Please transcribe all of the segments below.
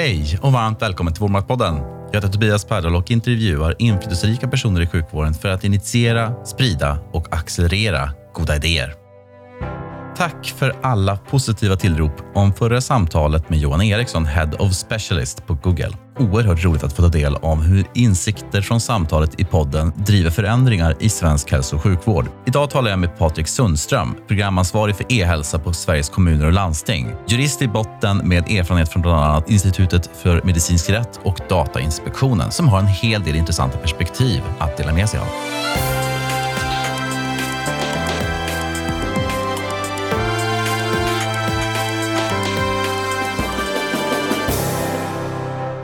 Hej och varmt välkommen till Vårdmaktpodden. Jag heter Tobias Perdal och intervjuar inflytelserika personer i sjukvården för att initiera, sprida och accelerera goda idéer. Tack för alla positiva tillrop om förra samtalet med Johan Eriksson, Head of Specialist på Google. Oerhört roligt att få ta del av hur insikter från samtalet i podden driver förändringar i svensk hälso och sjukvård. Idag talar jag med Patrik Sundström, programansvarig för e-hälsa på Sveriges kommuner och landsting. Jurist i botten med erfarenhet från bland annat Institutet för medicinsk rätt och Datainspektionen som har en hel del intressanta perspektiv att dela med sig av.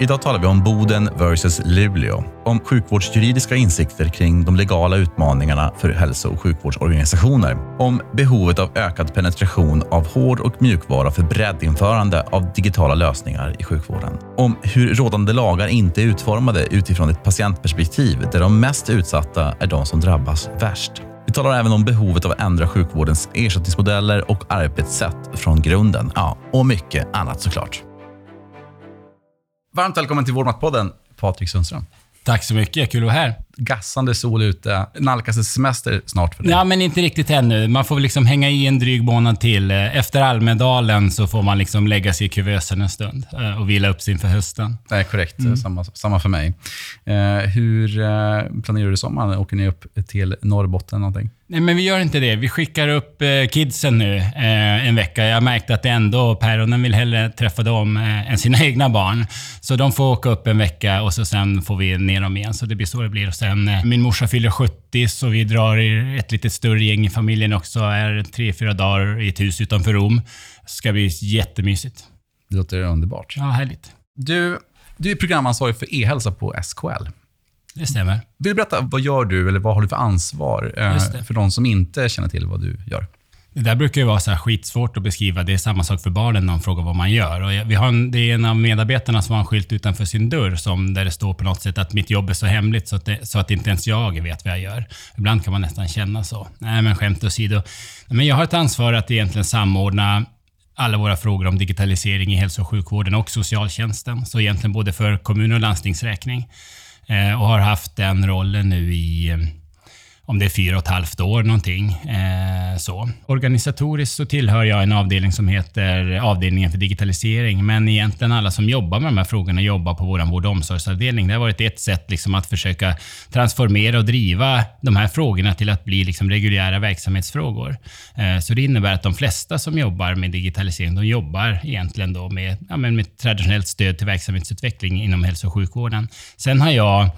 Idag talar vi om Boden versus Luleå, om sjukvårdsjuridiska insikter kring de legala utmaningarna för hälso och sjukvårdsorganisationer, om behovet av ökad penetration av hård och mjukvara för breddinförande av digitala lösningar i sjukvården, om hur rådande lagar inte är utformade utifrån ett patientperspektiv där de mest utsatta är de som drabbas värst. Vi talar även om behovet av att ändra sjukvårdens ersättningsmodeller och arbetssätt från grunden. Ja, och mycket annat såklart. Varmt välkommen till Vårdmaktpodden, Patrik Sundström. Tack så mycket. Kul att vara här. Gassande sol ute. Nalkas det semester snart för dig? Ja, men inte riktigt ännu. Man får liksom hänga i en dryg månad till. Efter Almedalen så får man liksom lägga sig i kuvösen en stund eh, och vila upp sig inför hösten. Det är korrekt. Mm. Samma, samma för mig. Eh, hur eh, planerar du sommaren? Åker ni upp till Norrbotten någonting? Nej, men vi gör inte det. Vi skickar upp eh, kidsen nu eh, en vecka. Jag märkte att ändå päronen vill hellre träffa dem eh, än sina egna barn. Så de får åka upp en vecka och så sen får vi ner dem igen. Så det blir så det blir. Och sen, eh, min morsa fyller 70 så vi drar i ett lite större gäng i familjen också. Är tre, fyra dagar i ett hus utanför Rom. Det ska bli jättemysigt. Det låter underbart. Ja, härligt. Du, du är programansvarig för e-hälsa på SKL. Det stämmer. Vill du berätta, vad gör du eller vad har du för ansvar eh, för de som inte känner till vad du gör? Det där brukar ju vara så här skitsvårt att beskriva. Det är samma sak för barnen när de frågar vad man gör. Och vi har en, det är en av medarbetarna som har en skylt utanför sin dörr som, där det står på något sätt att mitt jobb är så hemligt så att, det, så att inte ens jag vet vad jag gör. Ibland kan man nästan känna så. Nej, men skämt åsido. Men jag har ett ansvar att egentligen samordna alla våra frågor om digitalisering i hälso och sjukvården och socialtjänsten. Så egentligen både för kommun och landstingsräkning. Eh, och har haft den rollen nu i eh, om det är fyra och ett halvt år någonting. Eh, så. Organisatoriskt så tillhör jag en avdelning som heter avdelningen för digitalisering, men egentligen alla som jobbar med de här frågorna jobbar på vår vård och omsorgsavdelning. Det har varit ett sätt liksom att försöka transformera och driva de här frågorna till att bli liksom reguljära verksamhetsfrågor. Eh, så det innebär att de flesta som jobbar med digitalisering, de jobbar egentligen då med, ja, med traditionellt stöd till verksamhetsutveckling inom hälso och sjukvården. Sen har jag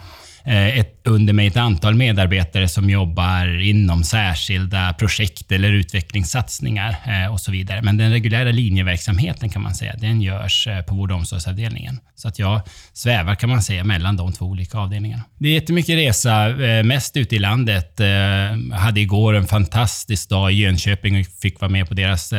Eh, ett, under mig ett antal medarbetare som jobbar inom särskilda projekt eller utvecklingssatsningar eh, och så vidare. Men den reguljära linjeverksamheten kan man säga, den görs eh, på vård och omsorgsavdelningen. Så att jag svävar kan man säga mellan de två olika avdelningarna. Det är jättemycket resa, eh, mest ute i landet. Eh, hade igår en fantastisk dag i Jönköping och fick vara med på deras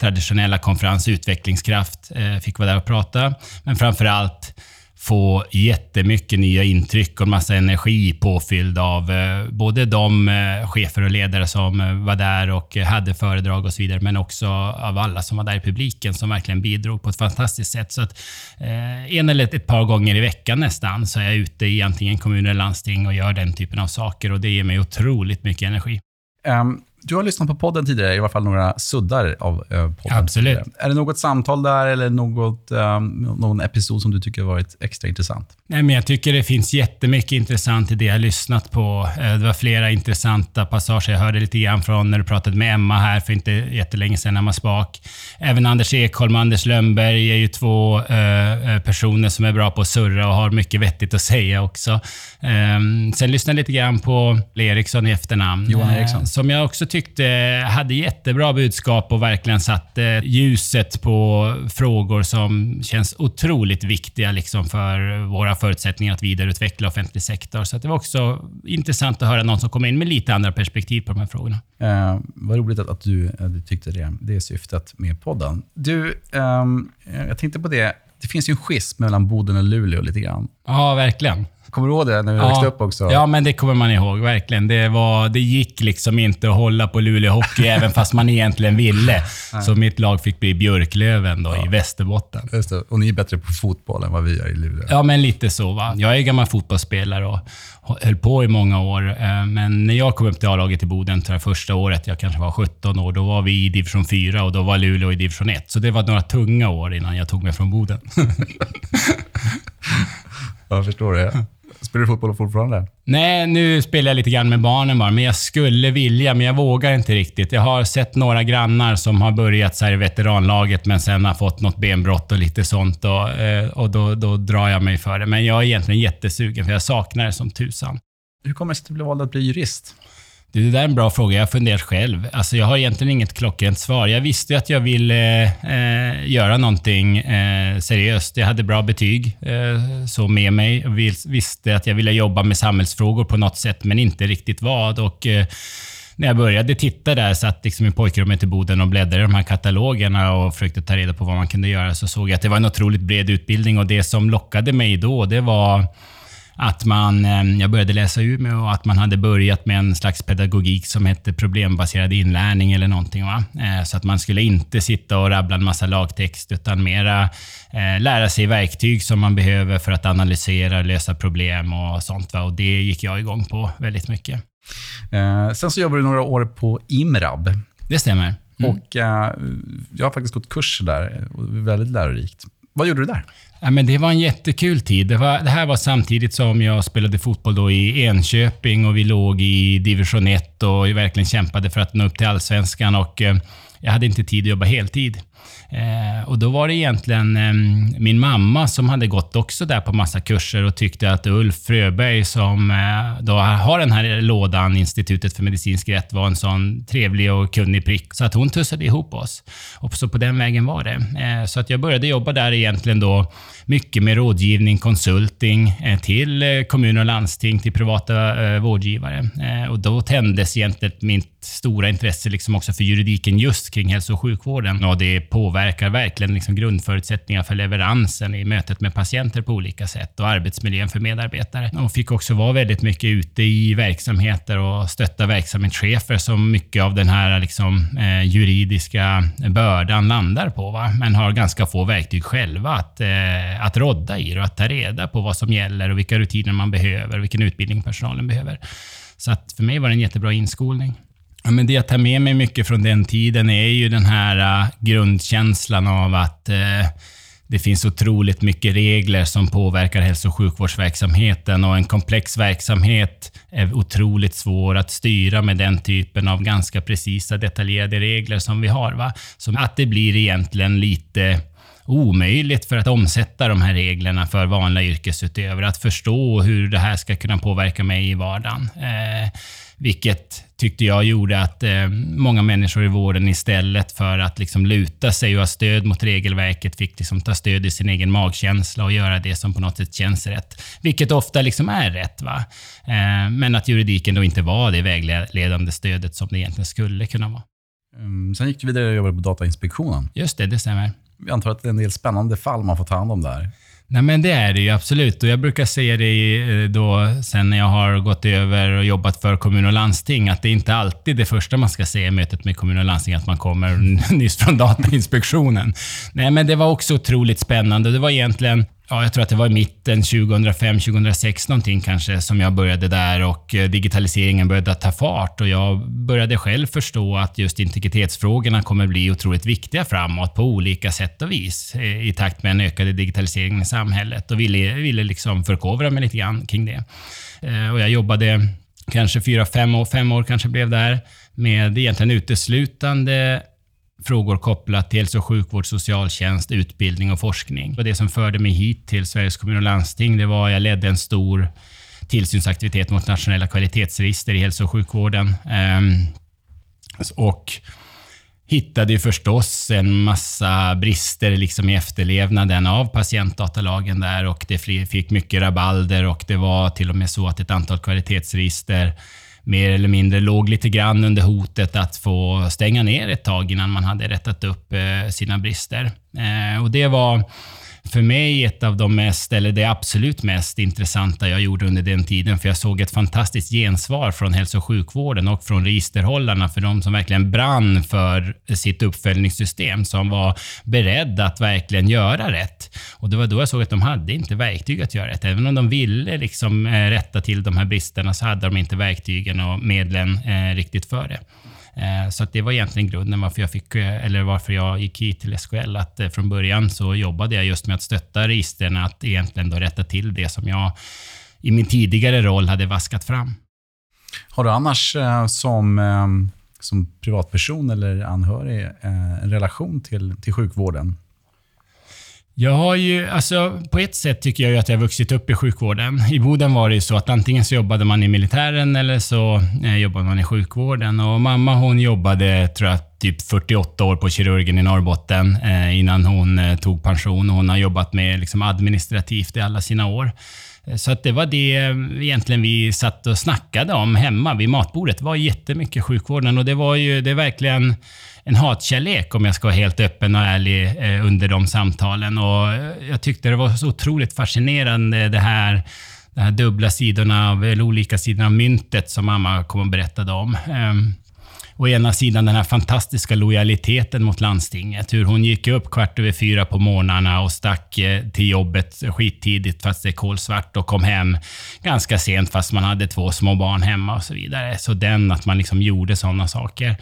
traditionella konferens Utvecklingskraft. Fick vara där och prata. Men framför allt få jättemycket nya intryck och massa energi påfylld av eh, både de eh, chefer och ledare som eh, var där och hade föredrag och så vidare, men också av alla som var där i publiken som verkligen bidrog på ett fantastiskt sätt. Så att, eh, en eller ett par gånger i veckan nästan så är jag ute i antingen kommuner eller landsting och gör den typen av saker och det ger mig otroligt mycket energi. Um du har lyssnat på podden tidigare, i alla fall några suddar av uh, podden. Absolut. Är det något samtal där eller något, um, någon episod som du tycker har varit extra intressant? Nej, men jag tycker det finns jättemycket intressant i det jag har lyssnat på. Uh, det var flera intressanta passager. Jag hörde lite grann från när du pratade med Emma här för inte jättelänge sedan, Emma Spak. Även Anders Ekholm och Anders Lönnberg är ju två personer som är bra på att surra och har mycket vettigt att säga också. Um, sen lyssnade jag lite grann på Eriksson i efternamn. Johan Eriksson. som jag också tyckte hade jättebra budskap och verkligen satte ljuset på frågor som känns otroligt viktiga liksom för våra förutsättningar att vidareutveckla offentlig sektor. Så det var också intressant att höra någon som kom in med lite andra perspektiv på de här frågorna. Eh, vad roligt att, att du, eh, du tyckte det. Det är syftet med podden. Du, eh, jag tänkte på det. Det finns ju en schism mellan Boden och Luleå lite grann. Ja, verkligen. Kommer du ihåg det när vi ja. växte upp också? Ja, men det kommer man ihåg. Verkligen. Det, var, det gick liksom inte att hålla på Luleå Hockey, även fast man egentligen ville. Så mitt lag fick bli Björklöven då, ja. i Västerbotten. Just det. Och ni är bättre på fotboll än vad vi är i Luleå. Ja, men lite så. Va? Jag är gammal fotbollsspelare och höll på i många år. Eh, men när jag kom upp till A-laget i Boden, det första året, jag kanske var 17 år, då var vi i division 4 och då var Luleå i division 1. Så det var några tunga år innan jag tog mig från Boden. jag förstår det. Spelar du fotboll fortfarande? Nej, nu spelar jag lite grann med barnen bara. Men jag skulle vilja, men jag vågar inte riktigt. Jag har sett några grannar som har börjat så i veteranlaget, men sen har fått något benbrott och lite sånt. Och, eh, och då, då drar jag mig för det. Men jag är egentligen jättesugen, för jag saknar det som tusan. Hur kommer det sig att du blev vald att bli jurist? Det där är en bra fråga. Jag har funderat själv. Alltså jag har egentligen inget klockrent svar. Jag visste att jag ville eh, göra någonting eh, seriöst. Jag hade bra betyg eh, så med mig. och visste att jag ville jobba med samhällsfrågor på något sätt, men inte riktigt vad. Och, eh, när jag började titta där, satt liksom i pojkrummet i Boden och bläddrade i de här katalogerna och försökte ta reda på vad man kunde göra, så såg jag att det var en otroligt bred utbildning och det som lockade mig då, det var att man, eh, jag började läsa Umeå och att man hade börjat med en slags pedagogik som hette problembaserad inlärning eller någonting. Va? Eh, så att man skulle inte sitta och rabbla en massa lagtext utan mera eh, lära sig verktyg som man behöver för att analysera, lösa problem och sånt. Va? Och det gick jag igång på väldigt mycket. Sen så jobbade du några år på IMRAB. Det stämmer. Mm. Och jag har faktiskt gått kurser där. Väldigt lärorikt. Vad gjorde du där? Ja, men det var en jättekul tid. Det, var, det, här var samtidigt som jag spelade fotboll då i Enköping och vi låg i division 1 och verkligen kämpade för att nå upp till allsvenskan. Och, eh, jag hade inte tid att jobba heltid. Eh, och då var det egentligen eh, min mamma som hade gått också där på massa kurser och tyckte att Ulf Fröberg som eh, då har den här lådan, Institutet för medicinsk rätt, var en sån trevlig och kunnig prick. Så att hon tussade ihop oss. Och så på den vägen var det. Eh, så att jag började jobba där egentligen då mycket med rådgivning, konsulting eh, till eh, kommuner och landsting, till privata eh, vårdgivare. Eh, och då tändes egentligen mitt stora intresse liksom också för juridiken just kring hälso och sjukvården. Och det påverkar verkligen liksom grundförutsättningar för leveransen i mötet med patienter på olika sätt och arbetsmiljön för medarbetare. Hon fick också vara väldigt mycket ute i verksamheter och stötta verksamhetschefer som mycket av den här liksom, eh, juridiska bördan landar på. Va? Men har ganska få verktyg själva att, eh, att rodda i och att ta reda på vad som gäller och vilka rutiner man behöver och vilken utbildning personalen behöver. Så att för mig var det en jättebra inskolning. Men det jag tar med mig mycket från den tiden är ju den här äh, grundkänslan av att äh, det finns otroligt mycket regler som påverkar hälso och sjukvårdsverksamheten och en komplex verksamhet är otroligt svår att styra med den typen av ganska precisa detaljerade regler som vi har. Va? Så att det blir egentligen lite omöjligt för att omsätta de här reglerna för vanliga yrkesutövare. Att förstå hur det här ska kunna påverka mig i vardagen. Eh, vilket tyckte jag gjorde att eh, många människor i vården istället för att liksom luta sig och ha stöd mot regelverket fick liksom ta stöd i sin egen magkänsla och göra det som på något sätt känns rätt. Vilket ofta liksom är rätt. Va? Eh, men att juridiken då inte var det vägledande stödet som det egentligen skulle kunna vara. Mm, sen gick du vidare och jobbade på Datainspektionen. Just det, det stämmer. Jag antar att det är en del spännande fall man får ta hand om där. Nej men det är det ju absolut. Och jag brukar säga det eh, då sen när jag har gått över och jobbat för kommun och landsting, att det är inte alltid det första man ska säga i mötet med kommun och landsting, att man kommer nyss från Datainspektionen. Nej men det var också otroligt spännande. Det var egentligen Ja, jag tror att det var i mitten 2005, 2006 någonting kanske som jag började där och eh, digitaliseringen började ta fart och jag började själv förstå att just integritetsfrågorna kommer bli otroligt viktiga framåt på olika sätt och vis eh, i takt med den ökade digitaliseringen i samhället och ville, ville liksom förkovra mig lite grann kring det. Eh, och jag jobbade kanske fyra, fem år, fem år kanske blev där med egentligen uteslutande frågor kopplat till hälso och sjukvård, socialtjänst, utbildning och forskning. Och det som förde mig hit till Sveriges kommuner och landsting, det var att jag ledde en stor tillsynsaktivitet mot nationella kvalitetsregister i hälso och sjukvården. Ehm, och hittade ju förstås en massa brister liksom i efterlevnaden av patientdatalagen där och det fick mycket rabalder och det var till och med så att ett antal kvalitetsregister mer eller mindre låg lite grann under hotet att få stänga ner ett tag innan man hade rättat upp eh, sina brister. Eh, och det var för mig ett av de mest, eller det absolut mest intressanta jag gjorde under den tiden. För jag såg ett fantastiskt gensvar från hälso och sjukvården och från registerhållarna för de som verkligen brann för sitt uppföljningssystem, som var beredda att verkligen göra rätt. Och det var då jag såg att de hade inte verktyg att göra rätt. Även om de ville liksom, eh, rätta till de här bristerna så hade de inte verktygen och medlen eh, riktigt för det. Eh, så det var egentligen grunden varför jag, fick, eh, eller varför jag gick hit till SKL. Att eh, från början så jobbade jag just med att stötta registren att egentligen då rätta till det som jag i min tidigare roll hade vaskat fram. Har du annars som, som privatperson eller anhörig en relation till, till sjukvården? Jag har ju, alltså på ett sätt tycker jag ju att jag har vuxit upp i sjukvården. I Boden var det ju så att antingen så jobbade man i militären eller så eh, jobbade man i sjukvården. Och mamma hon jobbade, tror jag, typ 48 år på kirurgen i Norrbotten eh, innan hon eh, tog pension. Hon har jobbat med liksom, administrativt i alla sina år. Eh, så att det var det eh, egentligen vi satt och snackade om hemma vid matbordet. Det var jättemycket sjukvården och det var ju det är verkligen en hatkärlek om jag ska vara helt öppen och ärlig eh, under de samtalen. Och eh, jag tyckte det var så otroligt fascinerande det här de här dubbla sidorna, av, eller olika sidorna av myntet som mamma kom och berättade om. Ehm, å ena sidan den här fantastiska lojaliteten mot landstinget. Hur hon gick upp kvart över fyra på morgnarna och stack eh, till jobbet skittidigt fast det är kolsvart och kom hem ganska sent fast man hade två små barn hemma och så vidare. Så den, att man liksom gjorde sådana saker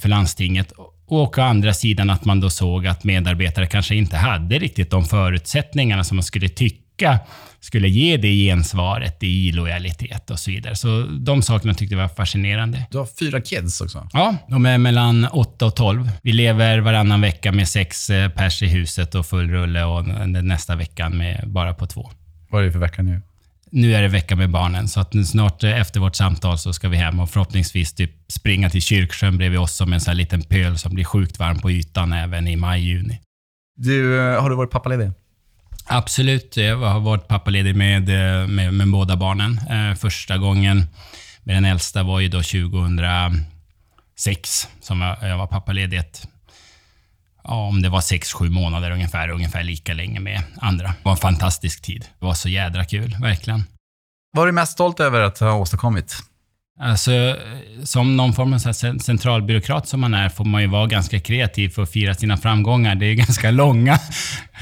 för landstinget. Och å andra sidan att man då såg att medarbetare kanske inte hade riktigt de förutsättningarna som man skulle tycka skulle ge det gensvaret i lojalitet och så vidare. Så de sakerna tyckte jag var fascinerande. Du har fyra kids också? Ja, de är mellan 8 och 12. Vi lever varannan vecka med sex eh, pers i huset och full rulle och nästa veckan med bara på två. Vad är det för vecka nu? Nu är det vecka med barnen, så att snart eh, efter vårt samtal så ska vi hem och förhoppningsvis typ springa till Kyrksjön bredvid oss som en sån här liten pöl som blir sjukt varm på ytan även i maj-juni. Du, eh, har du varit pappaledig? Absolut. Jag har varit pappaledig med, eh, med, med båda barnen. Eh, första gången med den äldsta var ju då 2006 som jag, jag var pappaledig. Ja, om det var sex sju månader ungefär, ungefär lika länge med andra. Det var en fantastisk tid. Det var så jädra kul, verkligen. Vad är du mest stolt över att ha åstadkommit? Alltså, som någon form av centralbyråkrat som man är får man ju vara ganska kreativ för att fira sina framgångar. Det är ganska långa,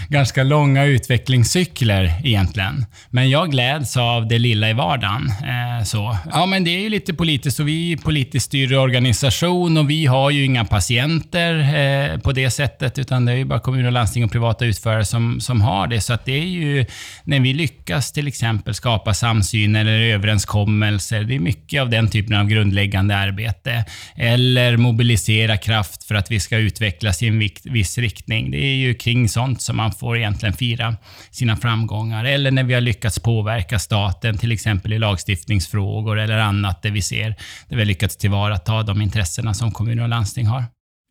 ganska långa utvecklingscykler egentligen. Men jag gläds av det lilla i vardagen. Eh, så. Ja, men det är ju lite politiskt och vi är politiskt styrd organisation och vi har ju inga patienter eh, på det sättet utan det är ju bara kommuner, landsting och privata utförare som, som har det. Så att det är ju när vi lyckas till exempel skapa samsyn eller överenskommelser. Det är mycket av den typen av grundläggande arbete. Eller mobilisera kraft för att vi ska utvecklas i en viss riktning. Det är ju kring sånt som man får egentligen fira sina framgångar. Eller när vi har lyckats påverka staten, till exempel i lagstiftningsfrågor eller annat där vi ser, där vi har lyckats tillvarata de intressena som kommuner och landsting har.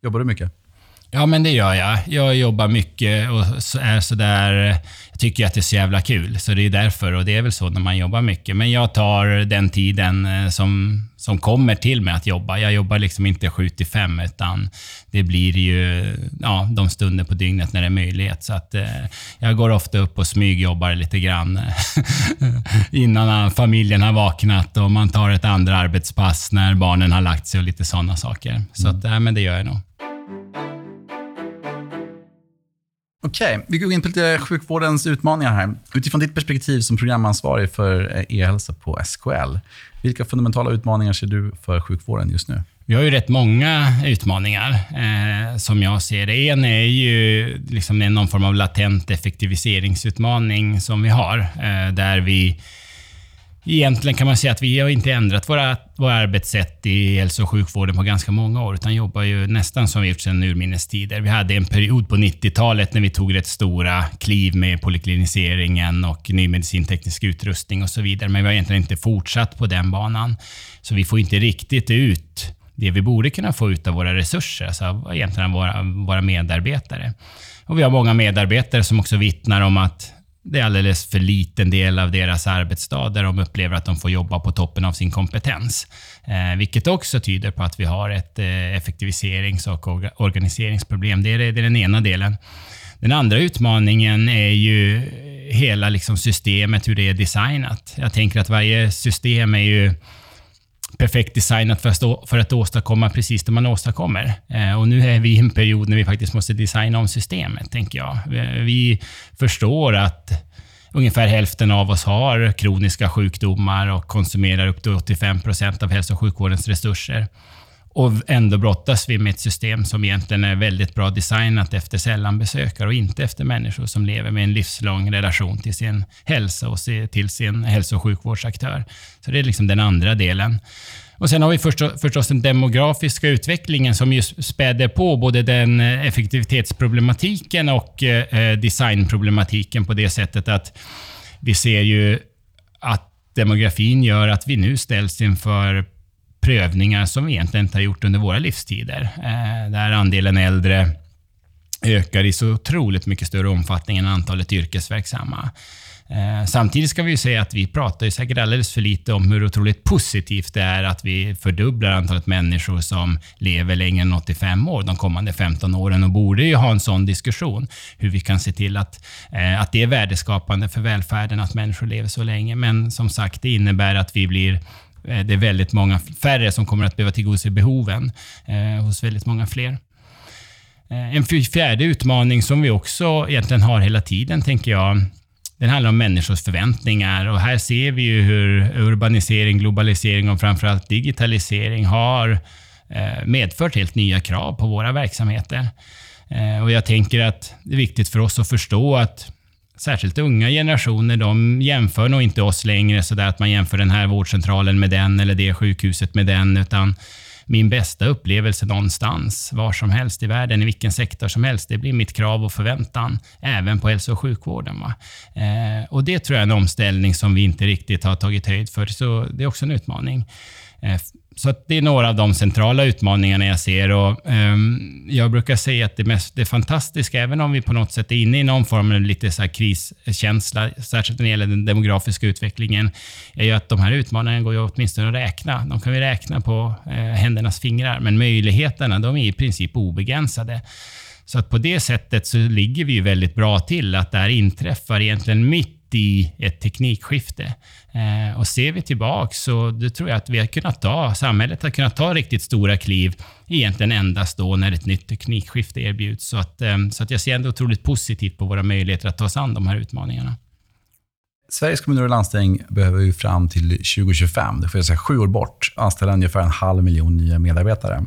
Jobbar du mycket? Ja, men det gör jag. Jag jobbar mycket och är sådär... Jag tycker att det är så jävla kul, så det är därför. Och det är väl så när man jobbar mycket. Men jag tar den tiden eh, som, som kommer till mig att jobba. Jag jobbar liksom inte 7 till 5, utan det blir ju ja, de stunder på dygnet när det är möjlighet. Så att, eh, jag går ofta upp och smygjobbar lite grann innan familjen har vaknat och man tar ett andra arbetspass när barnen har lagt sig och lite sådana saker. Så att, äh, men det gör jag nog. Okej, okay, vi går in på lite sjukvårdens utmaningar här. Utifrån ditt perspektiv som programansvarig för eh, e-hälsa på SKL, vilka fundamentala utmaningar ser du för sjukvården just nu? Vi har ju rätt många utmaningar eh, som jag ser det. En är ju liksom någon form av latent effektiviseringsutmaning som vi har, eh, där vi Egentligen kan man säga att vi har inte ändrat våra, våra arbetssätt i hälso och sjukvården på ganska många år, utan jobbar ju nästan som vi gjort sedan urminnes tider. Vi hade en period på 90-talet när vi tog rätt stora kliv med polikliniseringen och ny medicinteknisk utrustning och så vidare, men vi har egentligen inte fortsatt på den banan. Så vi får inte riktigt ut det vi borde kunna få ut av våra resurser, alltså egentligen våra, våra medarbetare. Och vi har många medarbetare som också vittnar om att det är alldeles för liten del av deras arbetsdag där de upplever att de får jobba på toppen av sin kompetens. Eh, vilket också tyder på att vi har ett eh, effektiviserings och organiseringsproblem. Det är, det är den ena delen. Den andra utmaningen är ju hela liksom systemet, hur det är designat. Jag tänker att varje system är ju perfekt designat för att, stå, för att åstadkomma precis det man åstadkommer. Eh, och nu är vi i en period när vi faktiskt måste designa om systemet, tänker jag. Vi, vi förstår att ungefär hälften av oss har kroniska sjukdomar och konsumerar upp till 85 procent av hälso och sjukvårdens resurser. Och ändå brottas vi med ett system som egentligen är väldigt bra designat efter sällanbesökare och inte efter människor som lever med en livslång relation till sin hälsa och till sin hälso och sjukvårdsaktör. Så det är liksom den andra delen. Och Sen har vi förstås den demografiska utvecklingen som just späder på både den eh, effektivitetsproblematiken och eh, eh, designproblematiken på det sättet att vi ser ju att demografin gör att vi nu ställs inför prövningar som vi egentligen inte har gjort under våra livstider. Eh, där andelen äldre ökar i så otroligt mycket större omfattning än antalet yrkesverksamma. Eh, samtidigt ska vi säga att vi pratar ju säkert alldeles för lite om hur otroligt positivt det är att vi fördubblar antalet människor som lever längre än 85 år de kommande 15 åren och borde ju ha en sån diskussion hur vi kan se till att, eh, att det är värdeskapande för välfärden att människor lever så länge. Men som sagt, det innebär att vi blir Eh, det är väldigt många färre som kommer att behöva tillgodose behoven eh, hos väldigt många fler. Eh, en fjärde utmaning som vi också egentligen har hela tiden, tänker jag, den handlar om människors förväntningar. Och här ser vi ju hur urbanisering, globalisering och framförallt digitalisering har eh, medfört helt nya krav på våra verksamheter. Och jag tänker att det är viktigt för oss att förstå att särskilt unga generationer, de jämför nog inte oss längre sådär att man jämför den här vårdcentralen med den eller det sjukhuset med den, utan min bästa upplevelse någonstans, var som helst i världen, i vilken sektor som helst, det blir mitt krav och förväntan, även på hälso och sjukvården. Va? Eh, och det tror jag är en omställning som vi inte riktigt har tagit höjd för, så det är också en utmaning. Eh, så det är några av de centrala utmaningarna jag ser. Och, um, jag brukar säga att det, mest, det fantastiska, även om vi på något sätt är inne i någon form av lite så kriskänsla, särskilt när det gäller den demografiska utvecklingen, är ju att de här utmaningarna går ju åtminstone att räkna. De kan vi räkna på eh, händernas fingrar, men möjligheterna de är i princip obegränsade. Så att på det sättet så ligger vi ju väldigt bra till att det här inträffar egentligen mitt i ett teknikskifte. Eh, och ser vi tillbaka så det tror jag att vi har kunnat ta, samhället har kunnat ta riktigt stora kliv egentligen endast då när ett nytt teknikskifte erbjuds. Så att, eh, så att jag ser ändå otroligt positivt på våra möjligheter att ta oss an de här utmaningarna. Sveriges kommuner och landsting behöver ju fram till 2025, det får jag säga sju år bort, anställa ungefär en halv miljon nya medarbetare.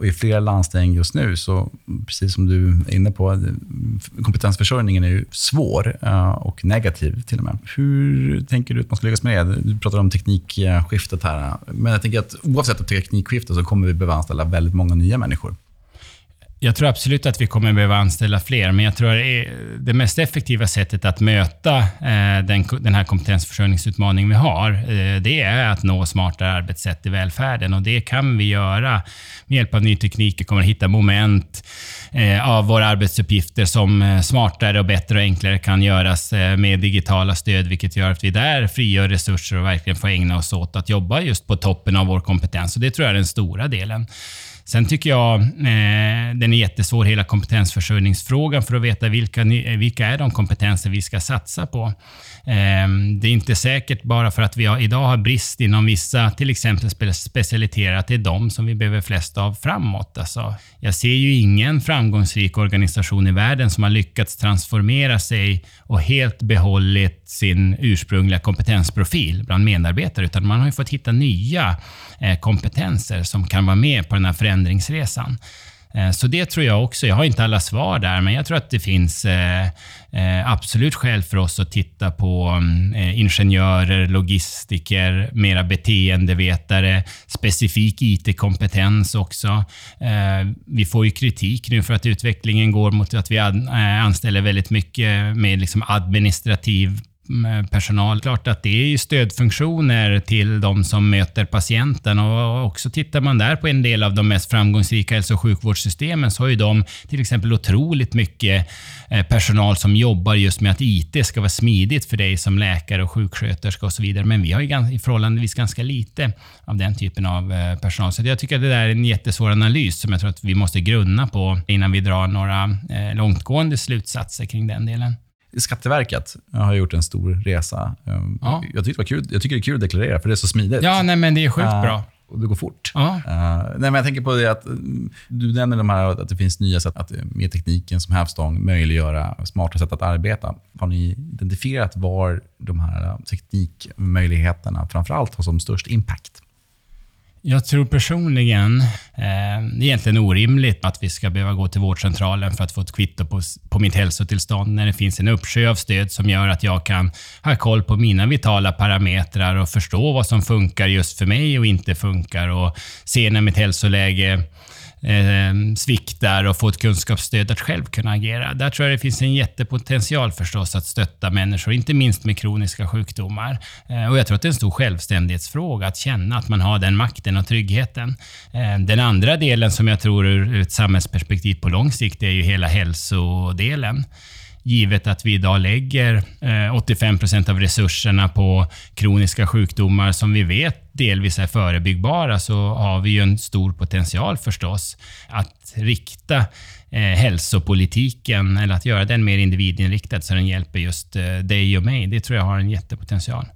Och I flera landsting just nu, så precis som du är inne på, kompetensförsörjningen är ju svår eh, och negativ till och med. Hur tänker du att man ska lyckas med det? Du pratar om teknikskiftet här. Men jag tänker att oavsett teknikskiftet så kommer vi behöva anställa väldigt många nya människor. Jag tror absolut att vi kommer behöva anställa fler, men jag tror att det mest effektiva sättet att möta eh, den, här kompetensförsörjningsutmaningen vi har, eh, det är att nå smartare arbetssätt i välfärden. Och det kan vi göra med hjälp av ny teknik. Vi kommer att hitta moment eh, av våra arbetsuppgifter som smartare och bättre och enklare kan göras med digitala stöd, vilket gör att vi där frigör resurser och verkligen får ägna oss åt att jobba just på toppen av vår kompetens. Och det tror jag är den stora delen. Sen tycker jag eh, den är jättesvår, hela kompetensförsörjningsfrågan, för att veta vilka, vilka är de kompetenser vi ska satsa på. Ehm, det är inte säkert bara för att vi idag har brist inom vissa, till exempel specialiteter, att det är de som vi behöver flest av framåt. Alltså, jag ser ju ingen framgångsrik organisation i världen som har lyckats transformera sig och helt behållit sin ursprungliga kompetensprofil bland medarbetare, utan man har ju fått hitta nya eh, kompetenser som kan vara med på den här förändringsresan. Eh, så det tror jag också. Jag har inte alla svar där, men jag tror att det finns eh, eh, absolut skäl för oss att titta på mm, ingenjörer, logistiker, mera beteendevetare, specifik IT-kompetens också. Vi får ju kritik nu för att utvecklingen går mot att vi anställer väldigt mycket med liksom administrativ personal. Klart att det är stödfunktioner till de som möter patienten och också tittar man där på en del av de mest framgångsrika hälso och sjukvårdssystemen så har ju de till exempel otroligt mycket eh, personal som jobbar just med att IT ska vara smidigt för dig som läkare och sjuksköterska och så vidare. Men vi har ju i förhållandevis ganska lite av den typen av eh, personal. Så jag tycker att det där är en jättesvår analys som jag tror att vi måste grunna på innan vi drar några eh, långtgående slutsatser kring den delen. Skatteverket har gjort en stor resa. Ehm, ja. Jag, tycker det var kul, jag tycker det är kul att deklarera, för det är så smidigt. Ja, nej, men det är sjukt uh, bra. Och det går fort. Ja. Uh, nej, men jag tänker på det att du nämner de här, att det finns nya sätt att med tekniken som hävstång möjliggöra smarta sätt att arbeta. Har ni identifierat var de här teknikmöjligheterna framförallt har som störst impact? Jag tror personligen, eh, det är egentligen orimligt att vi ska behöva gå till vårdcentralen för att få ett kvitto på, på mitt hälsotillstånd när det finns en uppsjö av stöd som gör att jag kan ha koll på mina vitala parametrar och förstå vad som funkar just för mig och inte funkar. Och se när mitt hälsoläge eh, sviktar och få ett kunskapsstöd att själv kunna agera. Där tror jag det finns en jättepotential förstås att stötta människor, inte minst med kroniska sjukdomar. Eh, och jag tror att det är en stor självständighetsfråga att känna att man har den makten och tryggheten. Eh, den andra delen som jag tror ur ett samhällsperspektiv på lång sikt är ju hela hälsodelen givet att vi idag lägger eh, 85 procent av resurserna på kroniska sjukdomar som vi vet delvis är förebyggbara så har vi ju en stor potential förstås att rikta eh, hälsopolitiken eller att göra den mer individinriktad så den hjälper just eh, dig och mig. Det tror jag har en jättepotential.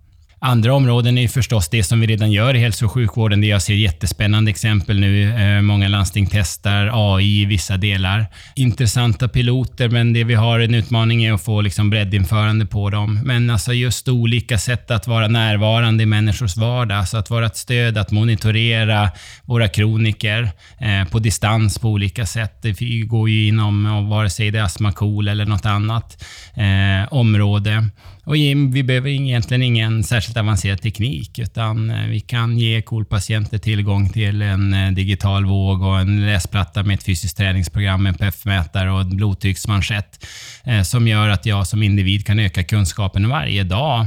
Andra områden är förstås det som vi redan gör i hälso och sjukvården, det jag ser jättespännande exempel nu. Eh, många landsting testar AI i vissa delar. Intressanta piloter, men det vi har en utmaning är att få liksom breddinförande på dem. Men alltså just olika sätt att vara närvarande i människors vardag, alltså att vara ett stöd, att monitorera våra kroniker eh, på distans på olika sätt. Det går ju inom, vare sig det är astma, KOL eller något annat eh, område. Och vi behöver egentligen ingen särskilt avancerad teknik, utan eh, vi kan ge KOL-patienter tillgång till en eh, digital våg och en läsplatta med ett fysiskt träningsprogram, en PEF-mätare och en blodtrycksmanschett eh, som gör att jag som individ kan öka kunskapen varje dag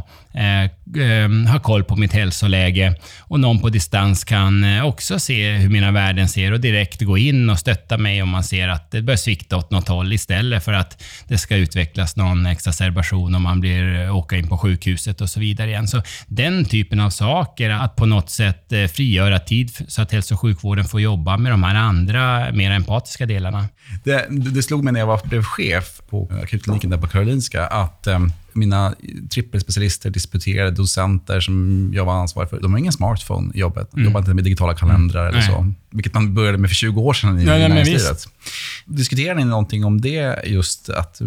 ha koll på mitt hälsoläge. Och någon på distans kan också se hur mina värden ser och direkt gå in och stötta mig om man ser att det börjar svikta åt något håll istället för att det ska utvecklas någon exacerbation om man blir åka in på sjukhuset och så vidare igen. Så den typen av saker, att på något sätt eh, frigöra tid så att hälso och sjukvården får jobba med de här andra, mer empatiska delarna. Det, det slog mig när jag var, blev chef på akutkliniken där på Karolinska att um mina trippelspecialister, disputerade docenter som jag var ansvarig för, de har ingen smartphone i jobbet. De mm. jobbar inte med digitala kalendrar eller så. Vilket man började med för 20 år sedan i ja, näringslivet. Diskuterar ni någonting om det, just att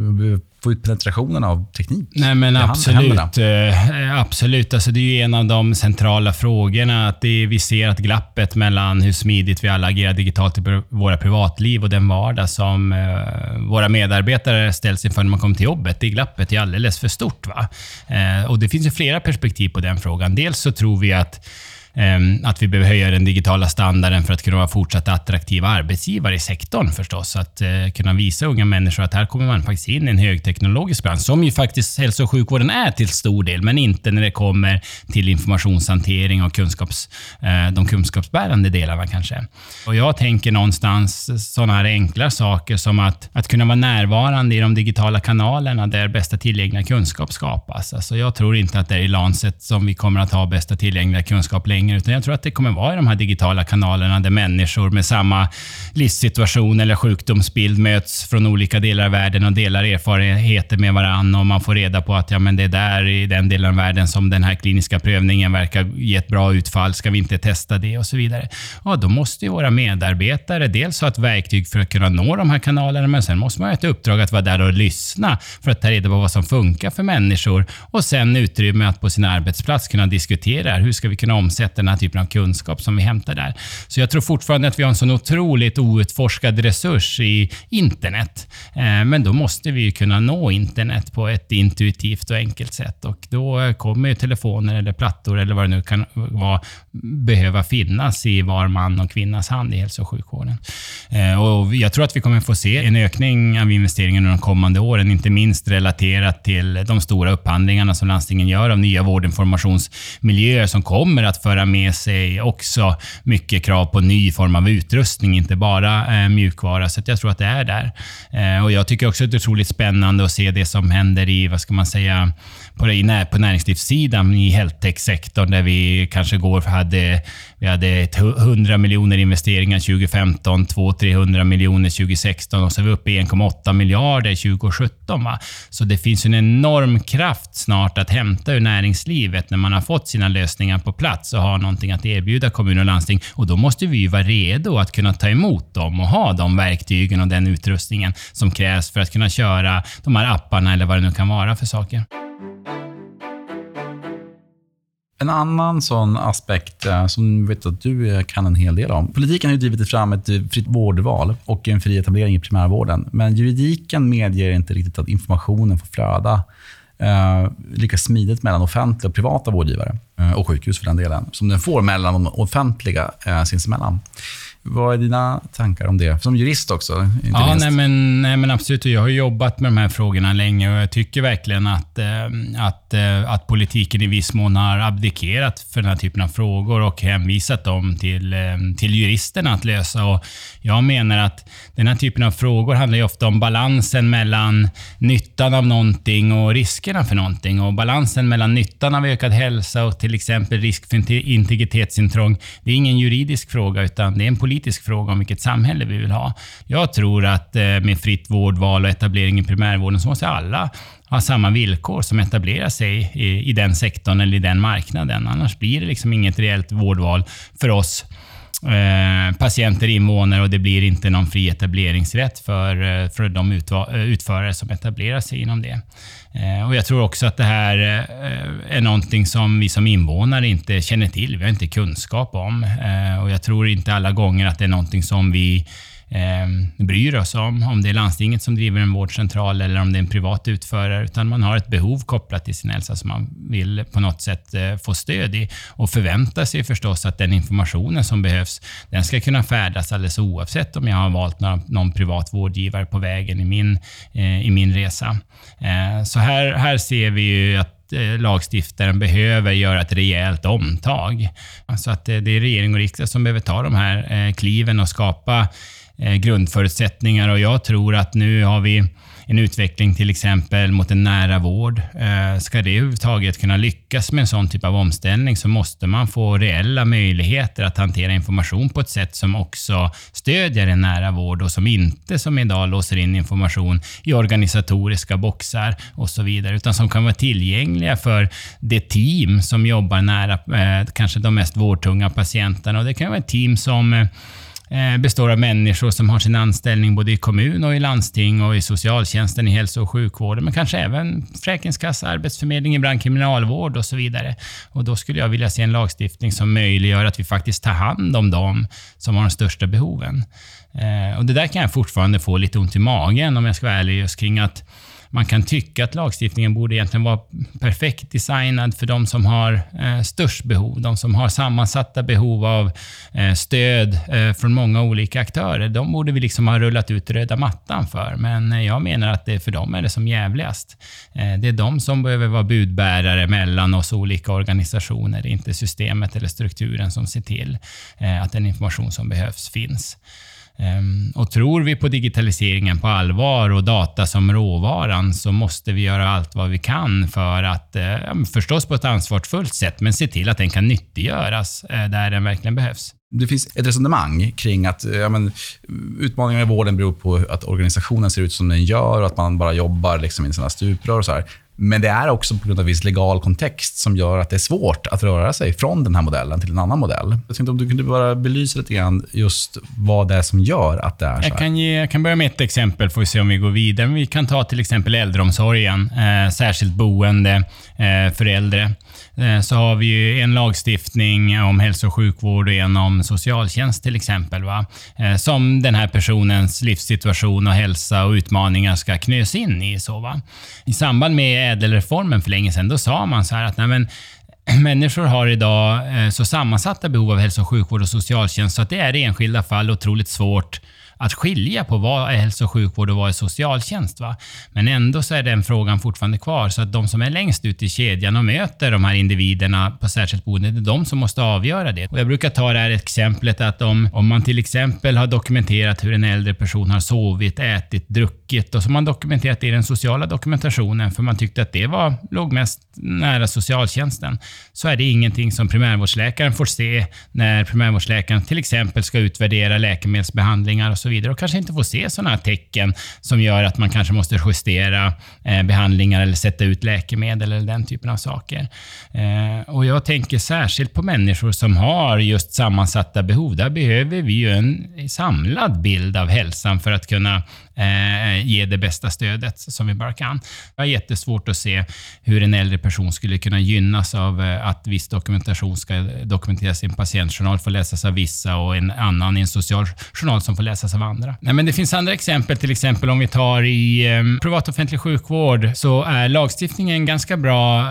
få ut penetrationen av teknik? Nej, men absolut. Eh, absolut. Alltså, det är en av de centrala frågorna. Att det, vi ser att glappet mellan hur smidigt vi alla agerar digitalt i våra privatliv och den vardag som eh, våra medarbetare ställs inför när man kommer till jobbet. Det glappet är alldeles för stort. Va? Eh, och Det finns ju flera perspektiv på den frågan. Dels så tror vi att Ehm, att vi behöver höja den digitala standarden för att kunna vara fortsatt attraktiva arbetsgivare i sektorn förstås. Att eh, kunna visa unga människor att här kommer man faktiskt in i en högteknologisk bransch, som ju faktiskt hälso och sjukvården är till stor del, men inte när det kommer till informationshantering och kunskaps, eh, de kunskapsbärande delarna kanske. Och jag tänker någonstans sådana här enkla saker som att, att kunna vara närvarande i de digitala kanalerna där bästa tillgängliga kunskap skapas. Alltså jag tror inte att det är i Lancet som vi kommer att ha bästa tillgängliga kunskap längre längre, utan jag tror att det kommer vara i de här digitala kanalerna där människor med samma livssituation eller sjukdomsbild möts från olika delar av världen och delar erfarenheter med varandra och man får reda på att ja, men det är där i den delen av världen som den här kliniska prövningen verkar ge ett bra utfall. Ska vi inte testa det och så vidare? Ja, då måste ju våra medarbetare dels ha ett verktyg för att kunna nå de här kanalerna, men sen måste man ha ett uppdrag att vara där och lyssna för att ta reda på vad som funkar för människor och sen utrymme att på sin arbetsplats kunna diskutera hur ska vi kunna omsätta sätt den här typen av kunskap som vi hämtar där. Så jag tror fortfarande att vi har en sån otroligt outforskad resurs i internet. Eh, men då måste vi ju kunna nå internet på ett intuitivt och enkelt sätt och då kommer ju telefoner eller plattor eller vad det nu kan vara behöva finnas i var man och kvinnas hand i hälso och sjukvården. Eh, och jag tror att vi kommer få se en ökning av investeringar de kommande åren, inte minst relaterat till de stora upphandlingarna som landstingen gör av nya vårdinformationsmiljöer som kommer att föra med sig också mycket krav på ny form av utrustning, inte bara eh, mjukvara. Så jag tror att det är där. Eh, och Jag tycker också att det är otroligt spännande att se det som händer i, vad ska man säga, på, det, på näringslivssidan i healthtech-sektorn där vi kanske går hade, vi hade 100 miljoner investeringar 2015, 200-300 miljoner 2016 och så är vi uppe i 1,8 miljarder 2017. Va? Så det finns en enorm kraft snart att hämta ur näringslivet när man har fått sina lösningar på plats och har någonting att erbjuda kommuner och landsting. Och då måste vi vara redo att kunna ta emot dem och ha de verktygen och den utrustningen som krävs för att kunna köra de här apparna eller vad det nu kan vara för saker. En annan sån aspekt eh, som vet att du eh, kan en hel del om. Politiken har ju drivit fram ett eh, fritt vårdval och en fri etablering i primärvården. Men juridiken medger inte riktigt att informationen får flöda eh, lika smidigt mellan offentliga och privata vårdgivare, eh, och sjukhus för den delen, som den får mellan de offentliga eh, sinsemellan. Vad är dina tankar om det? Som jurist också. ja, nej men, nej men, absolut. Jag har jobbat med de här frågorna länge och jag tycker verkligen att, eh, att, eh, att politiken i viss mån har abdikerat för den här typen av frågor och hänvisat dem till, eh, till juristerna att lösa. Och jag menar att den här typen av frågor handlar ju ofta om balansen mellan nyttan av någonting och riskerna för någonting. Och balansen mellan nyttan av ökad hälsa och till exempel risk för integritetsintrång, det är ingen juridisk fråga utan det är en politisk politisk fråga om vilket samhälle vi vill ha. Jag tror att eh, med fritt vårdval och etablering i primärvården så måste alla ha samma villkor som etablerar sig i, i den sektorn eller i den marknaden. Annars blir det liksom inget reellt vårdval för oss Eh, patienter, invånare och det blir inte någon fri etableringsrätt för, eh, för de eh, utförare som etablerar sig inom det. Eh, och Jag tror också att det här eh, är någonting som vi som invånare inte känner till. Vi har inte kunskap om. Eh, och Jag tror inte alla gånger att det är någonting som vi eh, bryr oss om. Om det är landstinget som driver en vårdcentral eller om det är en privat utförare. Utan man har ett behov kopplat till sin hälsa som man vill på något sätt eh, få stöd i. Och förväntar sig förstås att den informationen som behövs, den ska kunna färdas alldeles oavsett om jag har valt någon, någon privat vårdgivare på vägen i min, eh, i min resa. Eh, så här, här ser vi ju att eh, lagstiftaren behöver göra ett rejält omtag. Alltså att eh, det är regering och riksdag som behöver ta de här eh, kliven och skapa Eh, grundförutsättningar och jag tror att nu har vi en utveckling till exempel mot en nära vård. Eh, ska det överhuvudtaget kunna lyckas med en sån typ av omställning så måste man få reella möjligheter att hantera information på ett sätt som också stödjer en nära vård och som inte som idag låser in information i organisatoriska boxar och så vidare, utan som kan vara tillgängliga för det team som jobbar nära eh, kanske de mest vårdtunga patienterna. Och det kan vara ett team som Eh, består av människor som har sin anställning både i kommun och i landsting och i socialtjänsten, i hälso och sjukvården, men kanske även Försäkringskassa, Arbetsförmedling, ibland kriminalvård och så vidare. Och då skulle jag vilja se en lagstiftning som möjliggör att vi faktiskt tar hand om dem som har de största behoven. Eh, och Det där kan jag fortfarande få lite ont i magen om jag ska vara ärlig, just kring att man kan tycka att lagstiftningen borde egentligen vara perfekt designad för de som har eh, störst behov, de som har sammansatta behov av eh, stöd eh, från många olika aktörer. De borde vi liksom ha rullat ut röda mattan för, men eh, jag menar att det för dem är det som jävligast. Eh, det är de som behöver vara budbärare mellan oss olika organisationer, inte systemet eller strukturen som ser till eh, att den information som behövs finns. Ehm, och tror vi på digitaliseringen på allvar och data som råvaran så måste vi göra allt vad vi kan för att, eh, förstås på ett ansvarsfullt sätt, men se till att den kan nyttiggöras eh, där den verkligen behövs. Det finns ett resonemang kring att eh, ja, men, utmaningarna i vården beror på att organisationen ser ut som den gör och att man bara jobbar liksom i sina stuprör. Och så här. Men det är också på grund av viss legal kontext som gör att det är svårt att röra sig från den här modellen till en annan modell. Jag tänkte om du kunde bara belysa lite grann just vad det är som gör att det är så här. Jag kan, ge, jag kan börja med ett exempel, får vi se om vi går vidare. Vi kan ta till exempel äldreomsorgen, eh, särskilt boende eh, för äldre. Eh, så har vi ju en lagstiftning om hälso och sjukvård och en om socialtjänst till exempel. Va? Eh, som den här personens livssituation och hälsa och utmaningar ska knös in i. Så, va? I samband med ädelreformen för länge sedan, då sa man så här att nej, men, människor har idag eh, så sammansatta behov av hälso och sjukvård och socialtjänst så att det är i enskilda fall otroligt svårt att skilja på vad är hälso och sjukvård och vad är socialtjänst. Va? Men ändå så är den frågan fortfarande kvar. Så att de som är längst ut i kedjan och möter de här individerna på särskilt boende, det är de som måste avgöra det. Och jag brukar ta det här exemplet att om, om man till exempel har dokumenterat hur en äldre person har sovit, ätit, druckit och så har man dokumenterat det i den sociala dokumentationen för man tyckte att det var, låg mest nära socialtjänsten, så är det ingenting som primärvårdsläkaren får se när primärvårdsläkaren till exempel ska utvärdera läkemedelsbehandlingar och så vidare och kanske inte får se sådana tecken som gör att man kanske måste justera eh, behandlingar eller sätta ut läkemedel eller den typen av saker. Eh, och Jag tänker särskilt på människor som har just sammansatta behov. Där behöver vi ju en samlad bild av hälsan för att kunna eh, ge det bästa stödet som vi bara kan. Jag har jättesvårt att se hur en äldre person skulle kunna gynnas av eh, att viss dokumentation ska dokumenteras i en patientjournal, får läsas av vissa och en annan i en social journal som får läsas av andra. Nej, men det finns andra exempel, till exempel om vi tar i eh, privat offentlig sjukvård så är lagstiftningen ganska bra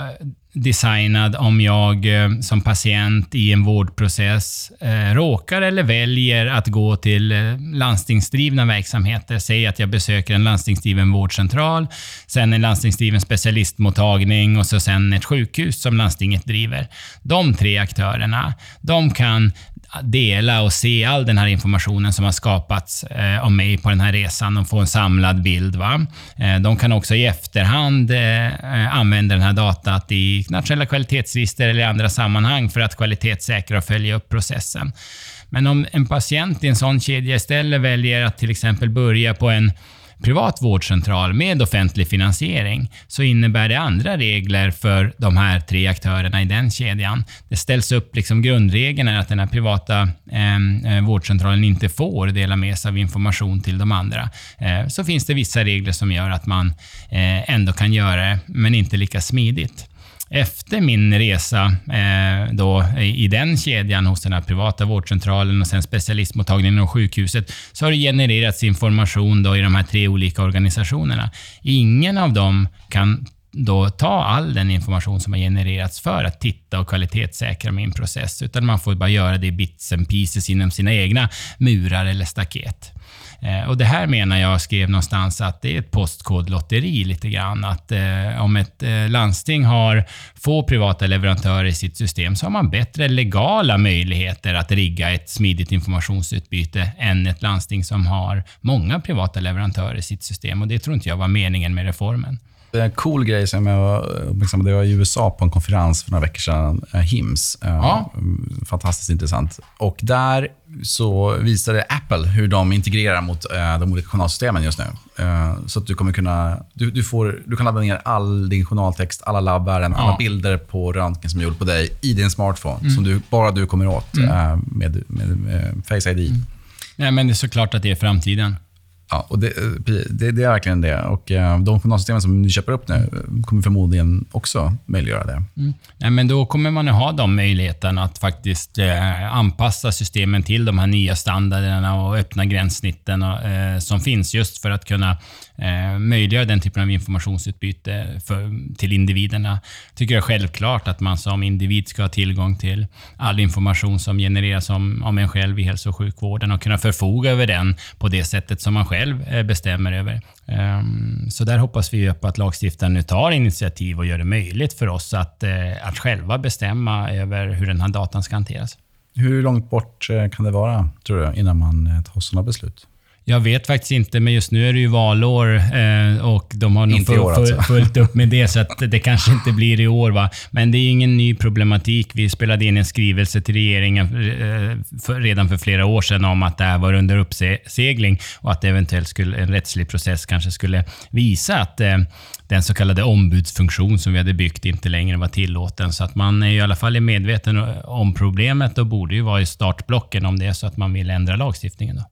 designad om jag eh, som patient i en vårdprocess eh, råkar eller väljer att gå till eh, landstingsdrivna verksamheter. Säg att jag besöker en landstingsdriven vårdcentral, sen en landstingsdriven specialistmottagning och så sen ett sjukhus som landstinget driver. De tre aktörerna, de kan dela och se all den här informationen som har skapats eh, om mig på den här resan och få en samlad bild. Va? Eh, de kan också i efterhand eh, eh, använda den här datat i nationella kvalitetsregister eller i andra sammanhang för att kvalitetssäkra och följa upp processen. Men om en patient i en sån kedja istället väljer att till exempel börja på en privat vårdcentral med offentlig finansiering så innebär det andra regler för de här tre aktörerna i den kedjan. Det ställs upp liksom grundregeln är att den här privata ehm, eh, vårdcentralen inte får dela med sig av information till de andra. Eh, så finns det vissa regler som gör att man eh, ändå kan göra det, men inte lika smidigt efter min resa eh, då, i den kedjan hos den här privata vårdcentralen och sen specialistmottagningen och sjukhuset så har det genererats information då i de här tre olika organisationerna. Ingen av dem kan då ta all den information som har genererats för att titta och kvalitetssäkra min process, utan man får bara göra det i bits and pieces inom sina egna murar eller staket. Eh, och Det här menar jag skrev någonstans att det är ett postkodlotteri lite grann. Att eh, om ett eh, landsting har få privata leverantörer i sitt system så har man bättre legala möjligheter att rigga ett smidigt informationsutbyte än ett landsting som har många privata leverantörer i sitt system. Och Det tror inte jag var meningen med reformen. En cool grej som jag uppmärksammade, det var i USA på en konferens för några veckor sedan, eh, HIMS. Eh, ja. Fantastiskt intressant. Och där så visade Apple hur de integrerar mot eh, de olika journalsystemen just nu. Så att du kommer kunna... Du, du, får, du kan ladda ner all din journaltext, alla labbärenden, ja. alla bilder på röntgen som är gjord på dig i din smartphone, mm. som du, bara du kommer åt mm. med, med, med, Face ID. Mm. Ja, men det är såklart att det är framtiden. Ja, och det, eh, det, det, är verkligen det. Och eh, De journalsystemen som ni köper upp nu kommer förmodligen också möjliggöra det. Mm. Ja, men då kommer man att ha de möjligheterna att faktiskt eh, anpassa systemen till de här nya standarderna och öppna gränssnitten och, eh, som finns just för att kunna eh, möjliggöra den typen av informationsutbyte för, till individerna. tycker jag självklart att man som individ ska ha tillgång till all information som genereras om, om en själv i hälso och sjukvården och kunna förfoga över den på det sättet som man själv eh, bestämmer över. Ehm, så där hoppas vi på att lagstiftaren nu tar initiativ och gör det möjligt för oss att, eh, att själva bestämma över hur den här datan ska hanteras. Hur långt bort eh, kan det vara, tror du, innan man tar sådana beslut? Jag vet faktiskt inte, men just nu är det ju valår eh, och de har nog full, alltså. fullt upp med det, så att det kanske inte blir i år. Va? Men det är ingen ny problematik. Vi spelade in en skrivelse till regeringen eh, för, redan för flera år sedan om att det här var under uppsegling och att eventuellt skulle, en rättslig process kanske skulle visa att eh, den så kallade ombudsfunktion som vi hade byggt inte längre var tillåten. Så att man är i alla fall medveten om problemet och borde ju vara i startblocken om det är så att man vill ändra lagstiftningen. Då.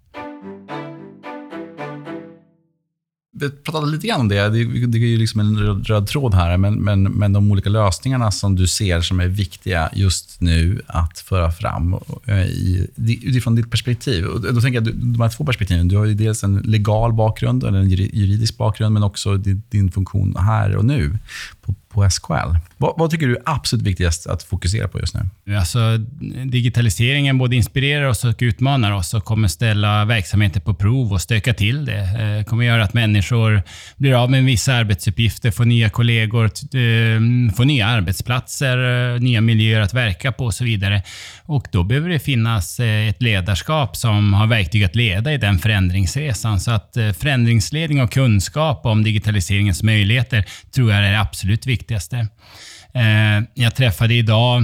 Vi pratade lite grann om det. Det, det är ju liksom en röd, röd, tråd här, men, men, men de olika lösningarna som du ser som är viktiga just nu att föra fram eh, i, utifrån ditt perspektiv. Och då tänker jag, de här två perspektiven. Du har ju dels en legal bakgrund, eller en juridisk bakgrund, men också din, din funktion här och nu på, på SKL. Vad, vad, tycker du är absolut viktigast att fokusera på just nu? Alltså, digitaliseringen både inspirerar oss och utmanar oss och kommer ställa verksamheter på prov och stöka till det. Det kommer göra att människor blir av med vissa arbetsuppgifter, får nya kollegor, eh, får nya arbetsplatser, eh, nya miljöer att verka på och så vidare. Och då behöver det finnas ett ledarskap som har verktyg att leda i den förändringsresan. Så att förändringsledning och kunskap om digitaliseringens möjligheter tror jag är absolut viktigt viktigaste. Eh, jag träffade idag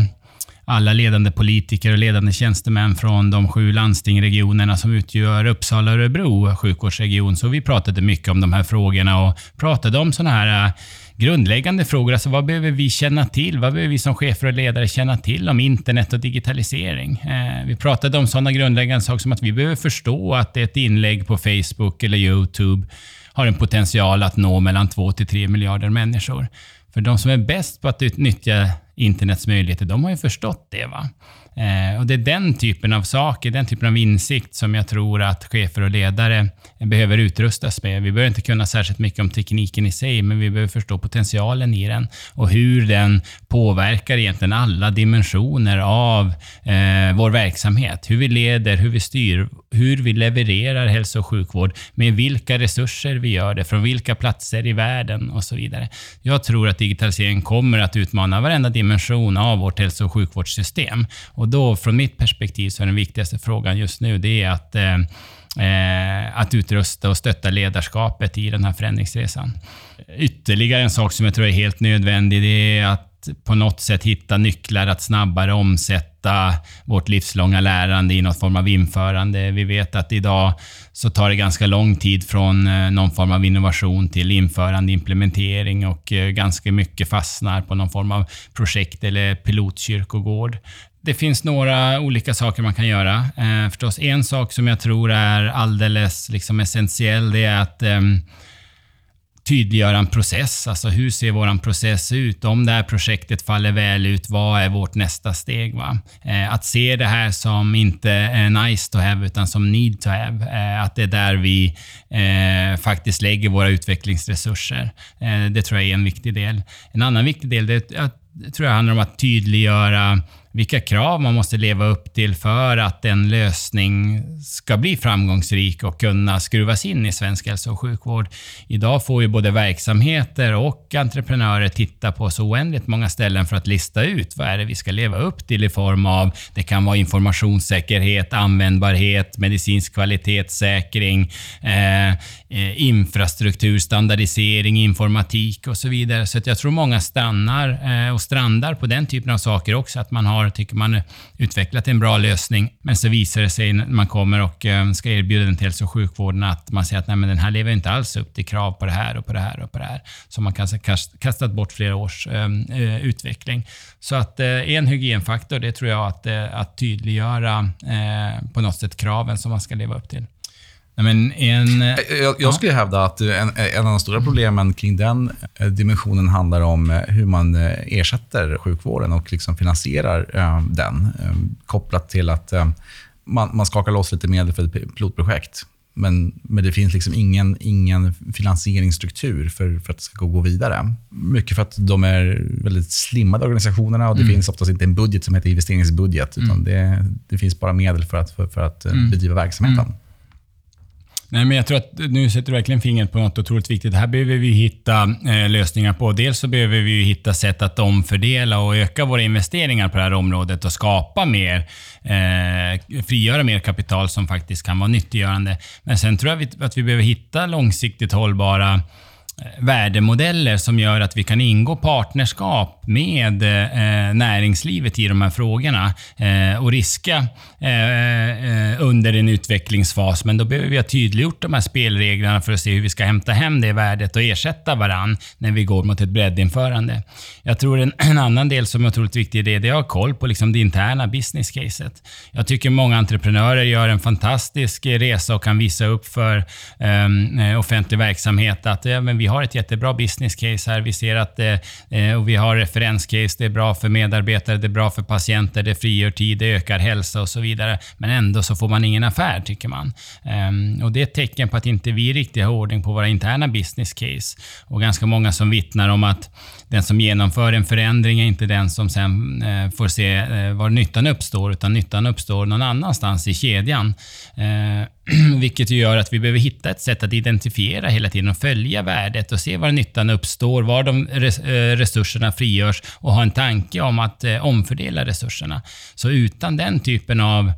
alla ledande politiker och ledande tjänstemän från de sju landstingregionerna som utgör Uppsala och Örebro sjukvårdsregion. Så vi pratade mycket om de här frågorna och pratade om sådana här eh, grundläggande frågor. Alltså vad behöver vi känna till? Vad behöver vi som chefer och ledare känna till om internet och digitalisering? Eh, vi pratade om sådana grundläggande saker som att vi behöver förstå att ett inlägg på Facebook eller YouTube har en potential att nå mellan 2 till 3 miljarder människor. För de som är bäst på att utnyttja internets möjligheter, de har ju förstått det. va? Eh, och Det är den typen av saker, den typen av insikt som jag tror att chefer och ledare behöver utrustas med. Vi behöver inte kunna särskilt mycket om tekniken i sig, men vi behöver förstå potentialen i den och hur den påverkar egentligen alla dimensioner av eh, vår verksamhet. Hur vi leder, hur vi styr, hur vi levererar hälso och sjukvård, med vilka resurser vi gör det, från vilka platser i världen och så vidare. Jag tror att digitaliseringen kommer att utmana varenda dimension av vårt hälso och sjukvårdssystem. Och då, från mitt perspektiv, så är den viktigaste frågan just nu, det är att eh, eh, att utrusta och stötta ledarskapet i den här förändringsresan. Ytterligare en sak som jag tror är helt nödvändig, det är att på något sätt hitta nycklar att snabbare omsätta vårt livslånga lärande i någon form av införande. Vi vet att idag så tar det ganska lång tid från eh, någon form av innovation till införande, implementering och eh, ganska mycket fastnar på någon form av projekt eller pilotkyrkogård. Det finns några olika saker man kan göra. Eh, förstås en sak som jag tror är alldeles liksom essentiell, det är att eh, tydliggöra en process. Alltså hur ser vår process ut? Om det här projektet faller väl ut, vad är vårt nästa steg? Va? Eh, att se det här som inte är nice to have, utan som need to have. Eh, att det är där vi eh, faktiskt lägger våra utvecklingsresurser. Eh, det tror jag är en viktig del. En annan viktig del, det, det tror jag handlar om att tydliggöra vilka krav man måste leva upp till för att en lösning ska bli framgångsrik och kunna skruvas in i svensk hälso och sjukvård. Idag får ju både verksamheter och entreprenörer titta på så oändligt många ställen för att lista ut vad är det vi ska leva upp till i form av, det kan vara informationssäkerhet, användbarhet, medicinsk kvalitetssäkring, eh, eh infrastruktur, standardisering, informatik och så vidare. Så jag tror många stannar eh, och strandar på den typen av saker också, att man har har, tycker man, utvecklat en bra lösning. Men så visar det sig när man kommer och eh, ska erbjuda den till hälso och sjukvården att man säger att Nej, men den här lever inte alls upp till krav på det här och på det här och på det här. Så man kanske kastat bort flera års ehm, eh, utveckling. Så att eh, en hygienfaktor, det tror jag att, eh, att tydliggöra eh, på något sätt kraven som man ska leva upp till. Men en, jag, jag ja. skulle hävda att en, en av de stora problemen kring den eh, dimensionen handlar om eh, hur man eh, ersätter sjukvården och liksom finansierar den. Kopplat till att man, man skakar loss lite medel för ett pilotprojekt. Men, men det finns liksom ingen, ingen finansieringsstruktur för, för att det ska gå vidare. Mycket för att de är väldigt slimmade organisationerna och det mm. finns oftast inte en budget som heter investeringsbudget. Utan mm. det, det finns bara medel för att, för, för att mm. bedriva verksamheten. Nej, men jag tror att nu sätter du verkligen fingret på något otroligt viktigt. Här behöver vi hitta eh, lösningar på. Dels så behöver vi hitta sätt att omfördela och öka våra investeringar på det här området och skapa mer, eh, frigöra mer kapital som faktiskt kan vara nyttiggörande. Men sen tror jag att vi behöver hitta långsiktigt hållbara eh, värdemodeller som gör att vi kan ingå partnerskap med eh, näringslivet i de här frågorna eh, och riska eh, eh, under en utvecklingsfas. Men då behöver vi ha tydliggjort de här spelreglerna för att se hur vi ska hämta hem det värdet och ersätta varann när vi går mot ett breddinförande. Jag tror en, en annan del som är otroligt viktig är det är att ha koll på liksom det interna business-caset. Jag tycker många entreprenörer gör en fantastisk resa och kan visa upp för ehm, eh, offentlig verksamhet att ja, men vi har ett jättebra business case här. Vi ser att det, eh, och vi har referenscase. Det är bra för medarbetare, det är bra för patienter, det frigör tid, det ökar hälsa och så vidare. Men ändå så får man ingen affär, tycker man. Ehm, och Det är ett tecken på att inte vi riktigt har ordning på våra interna business case. Och ganska många som vittnar om att den som genomför en förändring är inte den som sen eh, får se eh, var nyttan uppstår, utan nyttan uppstår någon annanstans i kedjan. Eh, vilket gör att vi behöver hitta ett sätt att identifiera hela tiden och följa värdet och se var nyttan uppstår, var de eh, resurserna frigörs och ha en tanke om att eh, omfördela resurserna. Så utan den typen av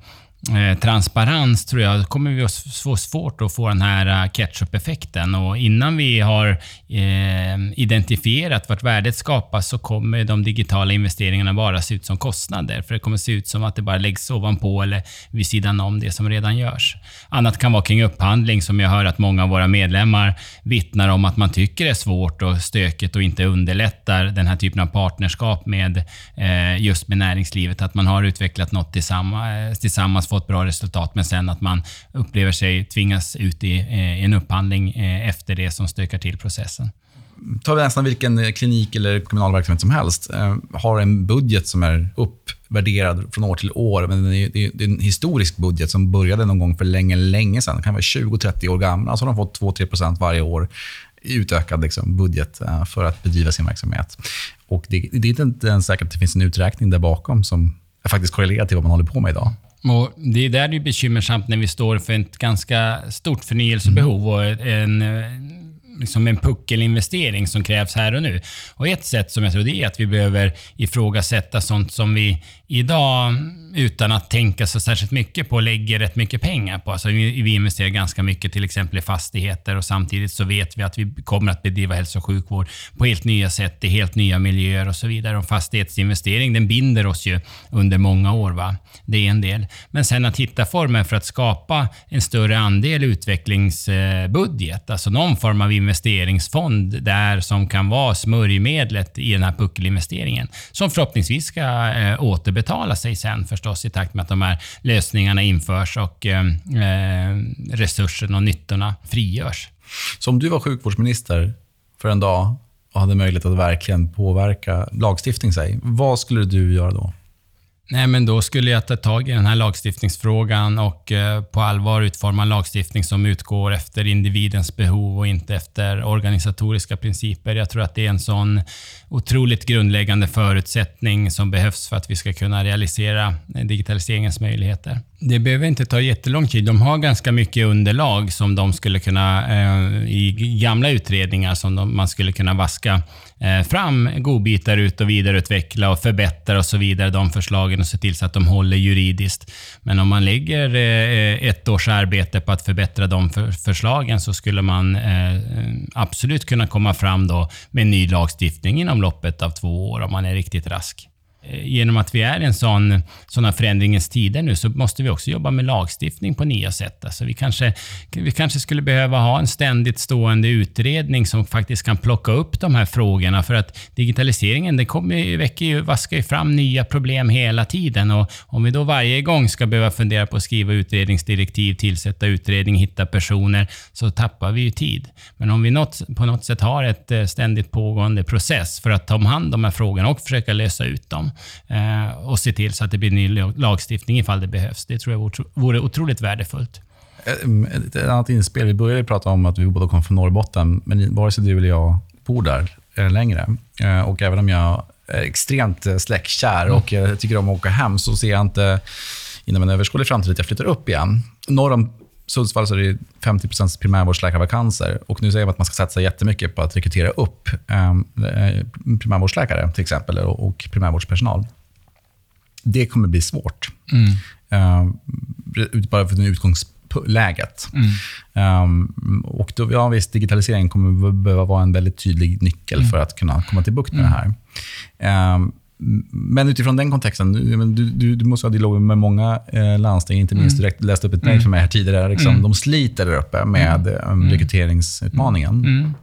Eh, transparens tror jag kommer vi att få svårt att få den här eh, ketchup-effekten. Och innan vi har eh, identifierat vart värdet skapas så kommer de digitala investeringarna bara se ut som kostnader. För det kommer se ut som att det bara läggs ovanpå eller vid sidan om det som redan görs. Annat kan vara kring upphandling som jag hör att många av våra medlemmar vittnar om att man tycker är svårt och stökigt och inte underlättar den här typen av partnerskap med eh, just med näringslivet. Att man har utvecklat något tillsammans, eh, tillsammans få ett bra resultat, men sen att man upplever sig tvingas ut i eh, en upphandling eh, efter det som stökar till processen. Tar vi nästan vilken eh, klinik eller kommunal verksamhet som helst, eh, har en budget som är uppvärderad från år till år. Men det är, en historisk budget som började någon gång för länge, länge sedan. Den kan vara 20-30 år gammal. Alltså har de fått 2-3% varje år i utökad liksom, budget eh, för att bedriva sin verksamhet. Och det, det är inte ens säkert att det finns en uträkning där bakom som är faktiskt korrelerar till vad man håller på med idag. Och det är där det är bekymmersamt när vi står för ett ganska stort förnyelsebehov och en liksom en puckelinvestering som krävs här och nu. Och Ett sätt som jag tror det är att vi behöver ifrågasätta sånt som vi idag, utan att tänka så särskilt mycket på, lägger rätt mycket pengar på. Alltså vi investerar ganska mycket till exempel i fastigheter och samtidigt så vet vi att vi kommer att bedriva hälso och sjukvård på helt nya sätt, i helt nya miljöer och så vidare. Och fastighetsinvestering den binder oss ju under många år. Va? Det är en del. Men sen att hitta former för att skapa en större andel utvecklingsbudget, alltså någon form av investeringsfond där som kan vara smörjmedlet i den här puckelinvesteringen. Som förhoppningsvis ska eh, återbetala sig sen förstås i takt med att de här lösningarna införs och eh, eh resurserna och nyttorna frigörs. Så om du var sjukvårdsminister för en dag och hade möjlighet att verkligen påverka lagstiftning, sig, vad skulle du göra då? Nej, men då skulle jag ta tag i den här lagstiftningsfrågan och eh, på allvar utforma en lagstiftning som utgår efter individens behov och inte efter organisatoriska principer. Jag tror att det är en sån otroligt grundläggande förutsättning som behövs för att vi ska kunna realisera eh, digitaliseringens möjligheter. Det behöver inte ta jättelång tid. De har ganska mycket underlag som de skulle kunna, eh, i gamla utredningar, som de, man skulle kunna vaska Eh, fram godbitar ut och vidareutveckla och förbättra och så vidare, de förslagen och se till så att de håller juridiskt. Men om man lägger eh, ett års arbete på att förbättra de förslagen så skulle man eh, absolut kunna komma fram då med ny lagstiftning inom loppet av två år om man är riktigt rask. Eh, genom att vi är i en sån, såna förändringens tider nu så måste vi också jobba med lagstiftning på nya sätt. Alltså vi, kanske, vi kanske skulle behöva ha en ständigt stående utredning som faktiskt kan plocka upp de här frågorna för att digitaliseringen det kommer, väcker ju, vaskar ju fram nya problem hela tiden och om vi då varje gång ska behöva fundera på att skriva utredningsdirektiv, tillsätta utredning, hitta personer så tappar vi ju tid. Men om vi något, på något sätt har ett eh, ständigt pågående process för att ta hand om de här frågorna och försöka lösa ut dem Eh, och se till så att det blir ny lagstiftning ifall det behövs. Det tror jag vore otroligt värdefullt. Eh, ett annat inspel. Vi började prata om att vi båda kommer från Norrbotten, men vare sig du eller jag bor där eh, längre. Eh, och även om jag är extremt släktkär och tycker om att åka hem, så ser jag inte inom en överskådlig framtid att jag flyttar upp igen. Norr om Sundsvall så är det 50 primärvårdsläkarvakanser. Och nu säger man att man ska satsa jättemycket på att rekrytera upp eh, primärvårdsläkare till exempel och primärvårdspersonal. Det kommer bli svårt. Mm. Eh, bara för utgångsläget. Mm. Um, och då, ja, visst, digitalisering kommer behöva vara en väldigt tydlig nyckel mm. för att kunna komma till bukt med det här. Men utifrån den kontexten, du, du, du måste ha dialog med många eh, landsting, inte minst. Mm. Du läste upp ett mejl för mig här tidigare. Liksom, mm. De sliter där uppe med mm. um, rekryteringsutmaningen.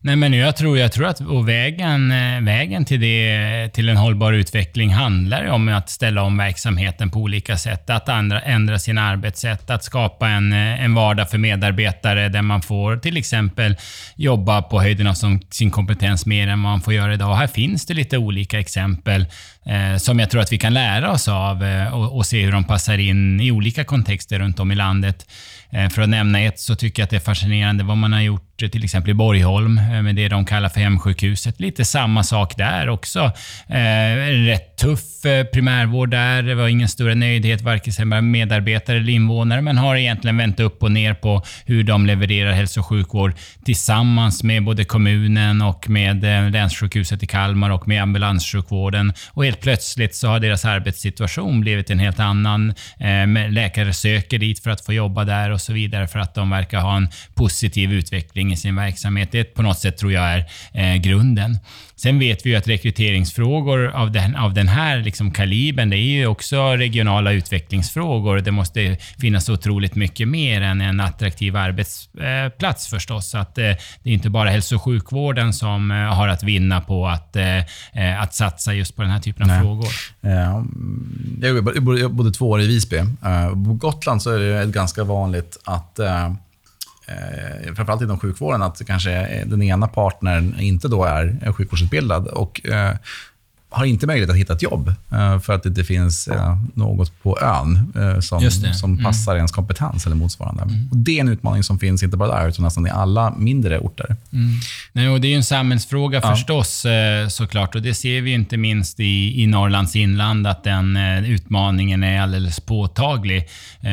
Nej, men jag tror, jag tror att och vägen, eh, vägen till, det, till en hållbar utveckling handlar om att ställa om verksamheten på olika sätt. Att ändra, ändra sina arbetssätt, att skapa en, eh, en vardag för medarbetare där man får till exempel jobba på höjden av sin kompetens mer än vad man får göra idag. Och här finns det lite olika exempel eh, som jag tror att vi kan lära oss av eh, och, och, se hur de passar in i olika kontexter runt om i landet. Eh, för att nämna ett så tycker jag att det är fascinerande vad man har gjort till exempel i Borgholm eh, med det de kallar för hemsjukhuset. Lite samma sak där också. Eh, en rätt tuff eh, primärvård där. Det var ingen större nöjdhet, varken med medarbetare eller invånare, men har egentligen vänt upp och ner på hur de levererar hälso och sjukvård tillsammans med både kommunen och med länssjukhuset i Kalmar och med ambulanssjukvården. Och helt plötsligt så har deras arbetssituation blivit en helt annan. Läkare söker dit för att få jobba där och så vidare för att de verkar ha en positiv utveckling i sin verksamhet. Det på något sätt tror jag är eh, grunden. Sen vet vi ju att rekryteringsfrågor av den, av den här liksom kalibern, det är ju också regionala utvecklingsfrågor. Det måste finnas otroligt mycket mer än en attraktiv arbetsplats eh, förstås. Att, eh, det är inte bara hälso och sjukvården som eh, har att vinna på att, att satsa just på den här typen av Nej. frågor. jag bodde två år i Visby. På Gotland så är det ganska vanligt att eh, framförallt inom sjukvården, att kanske den ena partnern inte då är sjukvårdsutbildad. Och, eh, har inte möjlighet att hitta ett jobb eh, för att det inte finns eh, något på ön eh, som, som mm. passar ens kompetens eller motsvarande. Mm. Och det är en utmaning som finns inte bara där, utan nästan i alla mindre orter. Mm. Nej, och det är en samhällsfråga ja. förstås såklart. Och det ser vi inte minst i, i Norrlands inland, att den utmaningen är alldeles påtaglig.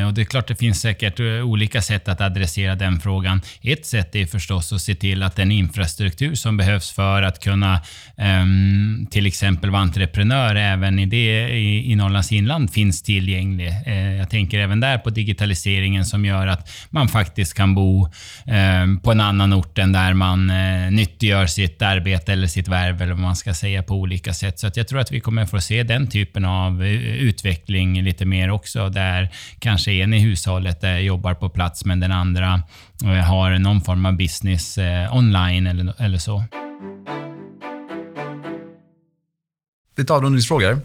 Och det är klart, det finns säkert olika sätt att adressera den frågan. Ett sätt är förstås att se till att den infrastruktur som behövs för att kunna um, till exempel exempel vara entreprenör även i, det, i, i Norrlands inland finns tillgänglig. Eh, jag tänker även där på digitaliseringen som gör att man faktiskt kan bo eh, på en annan ort än där man eh, nyttiggör sitt arbete eller sitt värv eller vad man ska säga på olika sätt. Så att jag tror att vi kommer få se den typen av eh, utveckling lite mer också där kanske en i hushållet eh, jobbar på plats men den andra eh, har någon form av business online eller, eller så. Lite avrundningsfrågor.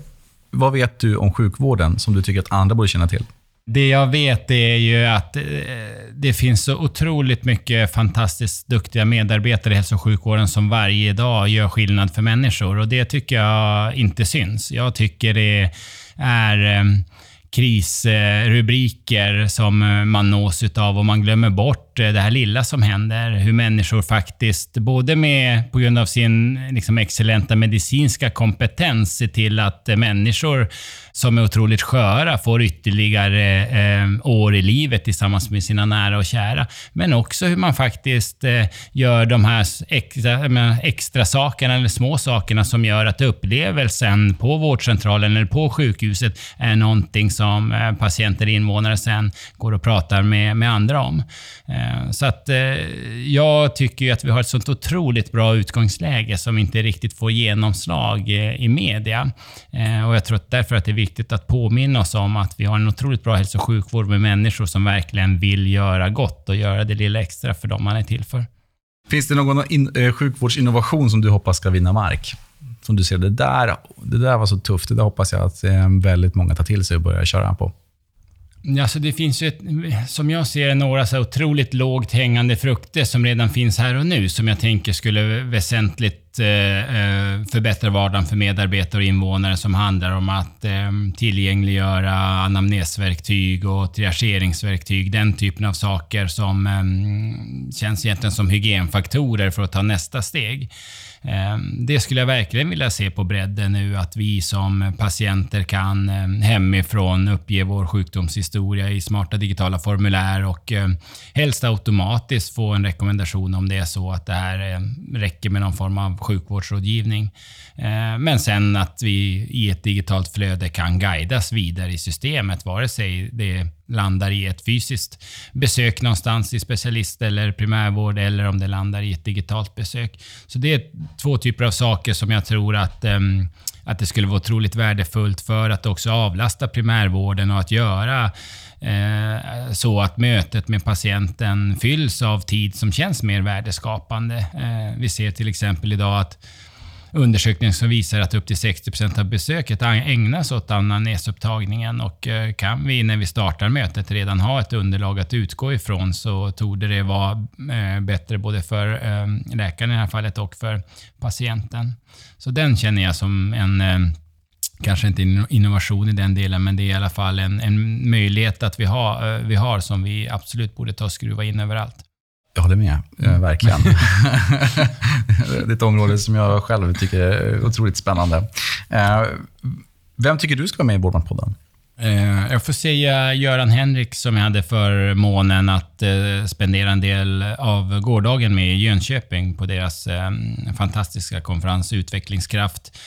Vad vet du om sjukvården som du tycker att andra borde känna till? Det jag vet är ju att eh, det finns så otroligt mycket fantastiskt duktiga medarbetare i hälso och sjukvården som varje dag gör skillnad för människor och det tycker jag inte syns. Jag tycker det är eh, krisrubriker som eh, man nås av och man glömmer bort Eh, det här lilla som händer. Hur människor faktiskt, både med, på grund av sin liksom, excellenta medicinska kompetens, ser till att eh, människor som är otroligt sköra får ytterligare eh, år i livet tillsammans med sina nära och kära. Men också hur man faktiskt eh, gör de här extra, extra sakerna eller små sakerna som gör att upplevelsen på vårdcentralen eller på sjukhuset är någonting som eh, patienter och invånare sen går och pratar med, med andra om. Eh, Eh, så att eh, jag tycker att vi har ett sånt otroligt bra utgångsläge som inte riktigt får genomslag eh, i media. Eh, och jag tror därför att det är viktigt att påminna oss om att vi har en otroligt bra hälso och sjukvård med människor som verkligen vill göra gott och göra det lilla extra för dem man är till för. Finns det någon in, eh, sjukvårdsinnovation som du hoppas ska vinna mark? Som du ser, det där, det där var så tufft. Det där hoppas jag att eh, väldigt många tar till sig och börjar köra på. Alltså det finns ju, ett, som jag ser några så otroligt lågt hängande frukter som redan finns här och nu, som jag tänker skulle väsentligt eh, eh, förbättra vardagen för medarbetare och invånare, som handlar om att eh, tillgängliggöra anamnesverktyg och triageringsverktyg. Den typen av saker som eh, känns egentligen som hygienfaktorer för att ta nästa steg. Eh, det skulle jag verkligen vilja se på bredden nu, att vi som patienter kan eh, hemifrån uppge vår sjukdomshistoria i smarta digitala formulär och eh, helst automatiskt få en rekommendation om det är så att det här räcker med någon form av sjukvårdsrådgivning. Men sen att vi i ett digitalt flöde kan guidas vidare i systemet, vare sig det landar i ett fysiskt besök någonstans i specialist eller primärvård eller om det landar i ett digitalt besök. Så det är två typer av saker som jag tror att um, att det skulle vara otroligt värdefullt för att också avlasta primärvården och att göra eh, så att mötet med patienten fylls av tid som känns mer värdeskapande. Eh, vi ser till exempel idag att undersökningar som visar att upp till 60 procent av besöket ägnas åt anamnesupptagningen och eh, kan vi när vi startar mötet redan ha ett underlag att utgå ifrån så torde det vara eh, bättre både för ehm, läkaren i det här fallet och för patienten. Så den känner jag som en ehm, kanske inte innovation i den delen, men det är i alla fall en, en möjlighet att vi har, eh, vi har som vi absolut borde ta och skruva in överallt. Jag håller med, mm. verkligen. det är ett område som jag själv tycker är otroligt spännande. Eh, vem tycker du ska vara med i Bårdman-podden? Eh, jag får säga Göran Henrik som jag hade förmånen att spendera en del av gårdagen med i Jönköping på deras fantastiska konferens Utvecklingskraft.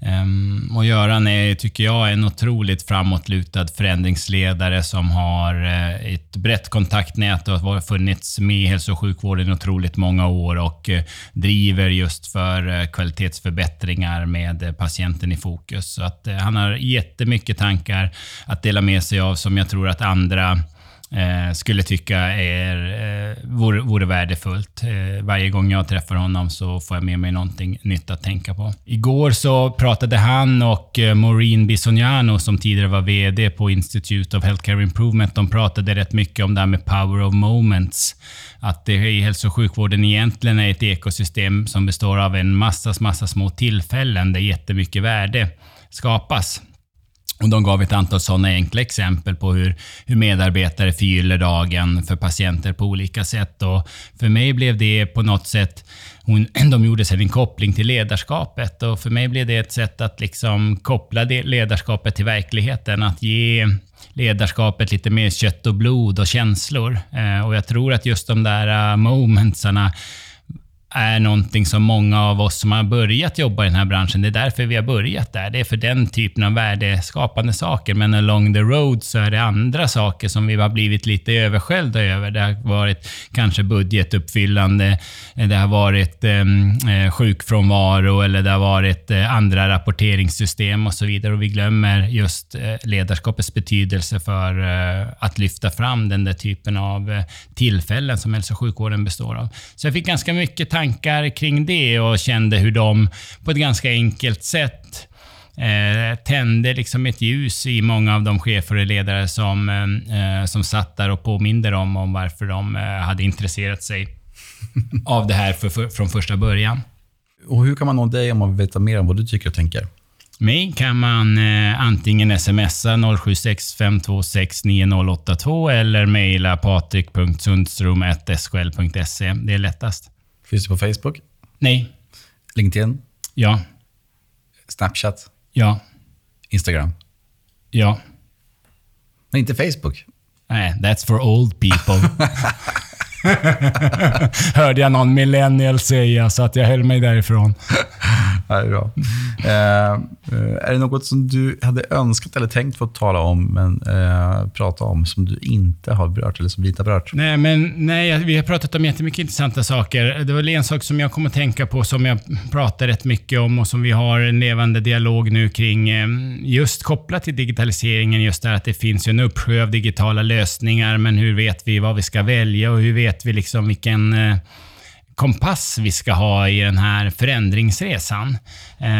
Um, och Göran är, tycker jag, en otroligt framåtlutad förändringsledare som har uh, ett brett kontaktnät och har funnits med i hälso och sjukvården i otroligt många år och uh, driver just för uh, kvalitetsförbättringar med patienten i fokus. Så att, han har jättemycket tankar att dela med sig av som jag tror att andra eh, skulle tycka är, eh, vore, vore värdefullt. Eh, varje gång jag träffar honom så får jag med mig någonting nytt att tänka på. Igår så pratade han och eh, Maureen Bisognano som tidigare var VD på Institute of Healthcare Improvement, de pratade rätt mycket om det här med power of moments. Att det i hälso och sjukvården egentligen är ett ekosystem som består av en massa, massa små tillfällen där jättemycket värde skapas. Och de gav ett antal sådana enkla exempel på hur, hur medarbetare förgyller dagen för patienter på olika sätt. Och för mig blev det på något sätt, hon, de gjorde sedan en koppling till ledarskapet och för mig blev det ett sätt att liksom koppla det ledarskapet till verkligheten. Att ge ledarskapet lite mer kött och blod och känslor. Eh, och jag tror att just de där eh, uh, momentsarna är någonting som många av oss som har börjat jobba i den här branschen, det är därför vi har börjat där. Det är för den typen av värdeskapande saker. Men along the road så är det andra saker som vi har blivit lite översköljda över. Det har varit kanske budgetuppfyllande, det har varit ehm, eh, sjukfrånvaro eller det har varit eh, andra rapporteringssystem och så vidare. Och vi glömmer just eh, ledarskapets betydelse för eh, att lyfta fram den där typen av eh, tillfällen som hälso och sjukvården består av. Så jag fick ganska mycket tankar tankar kring det och kände hur de på ett ganska enkelt sätt eh, tände liksom ett ljus i många av de chefer och ledare som, eh, som satt där och påminde dem om varför de eh, hade intresserat sig av det här för, för, från första början. Och Hur kan man nå dig om man vill veta mer om vad du tycker och tänker? Mig kan man eh, antingen smsa 076 526 9082 eller mejla patrik.sundstrom.skl.se. Det är lättast. Finns du på Facebook? Nej. LinkedIn? Ja. Snapchat? Ja. Instagram? Ja. Men inte Facebook? Nej, that's for old people. Hörde jag någon millennial säga, så att jag höll mig därifrån. Är bra. Eh, eh, är det något som du hade önskat eller tänkt få tala om, men eh, prata om, som du inte har berört, eller som vi inte har berört? Nej, men, nej, vi har pratat om jättemycket intressanta saker. Det var en sak som jag kom att tänka på, som jag pratar rätt mycket om och som vi har en levande dialog nu kring, eh, just kopplat till digitaliseringen, just det att det finns en uppsjö av digitala lösningar, men hur vet vi vad vi ska välja och hur vet vi liksom vilken eh, kompass vi ska ha i den här förändringsresan.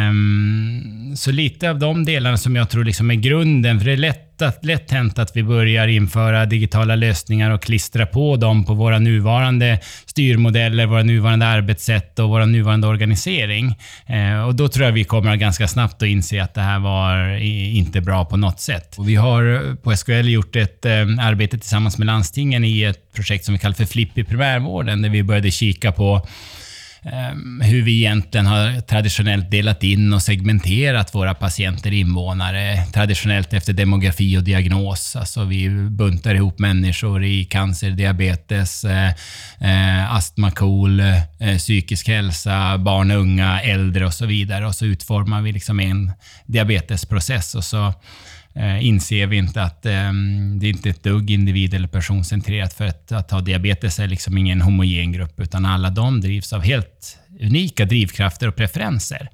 Um, så lite av de delarna som jag tror liksom är grunden, för det är lätt lätt, lätt hänt att vi börjar införa digitala lösningar och klistra på dem på våra nuvarande styrmodeller, våra nuvarande arbetssätt och vår nuvarande organisering. Eh, och Då tror jag vi kommer ganska snabbt att inse att det här var inte bra på något sätt. Och vi har eh, på SKL gjort ett eh, arbete tillsammans med landstingen i ett projekt som vi kallar för Flipp i primärvården, där vi började kika på Ehm, hur vi egentligen har traditionellt delat in och segmenterat våra patienter, invånare, traditionellt efter demografi och diagnos. Alltså vi buntar ihop människor i cancer, diabetes, eh, eh astma, KOL, eh, psykisk hälsa, barn och unga, äldre och så vidare. Och så utformar vi liksom en diabetesprocess och så eh, inser vi inte att eh, det är inte är ett dugg individ eller personcentrerat. För att, att ha diabetes är liksom ingen homogen grupp, utan alla de drivs av helt unika drivkrafter och preferenser.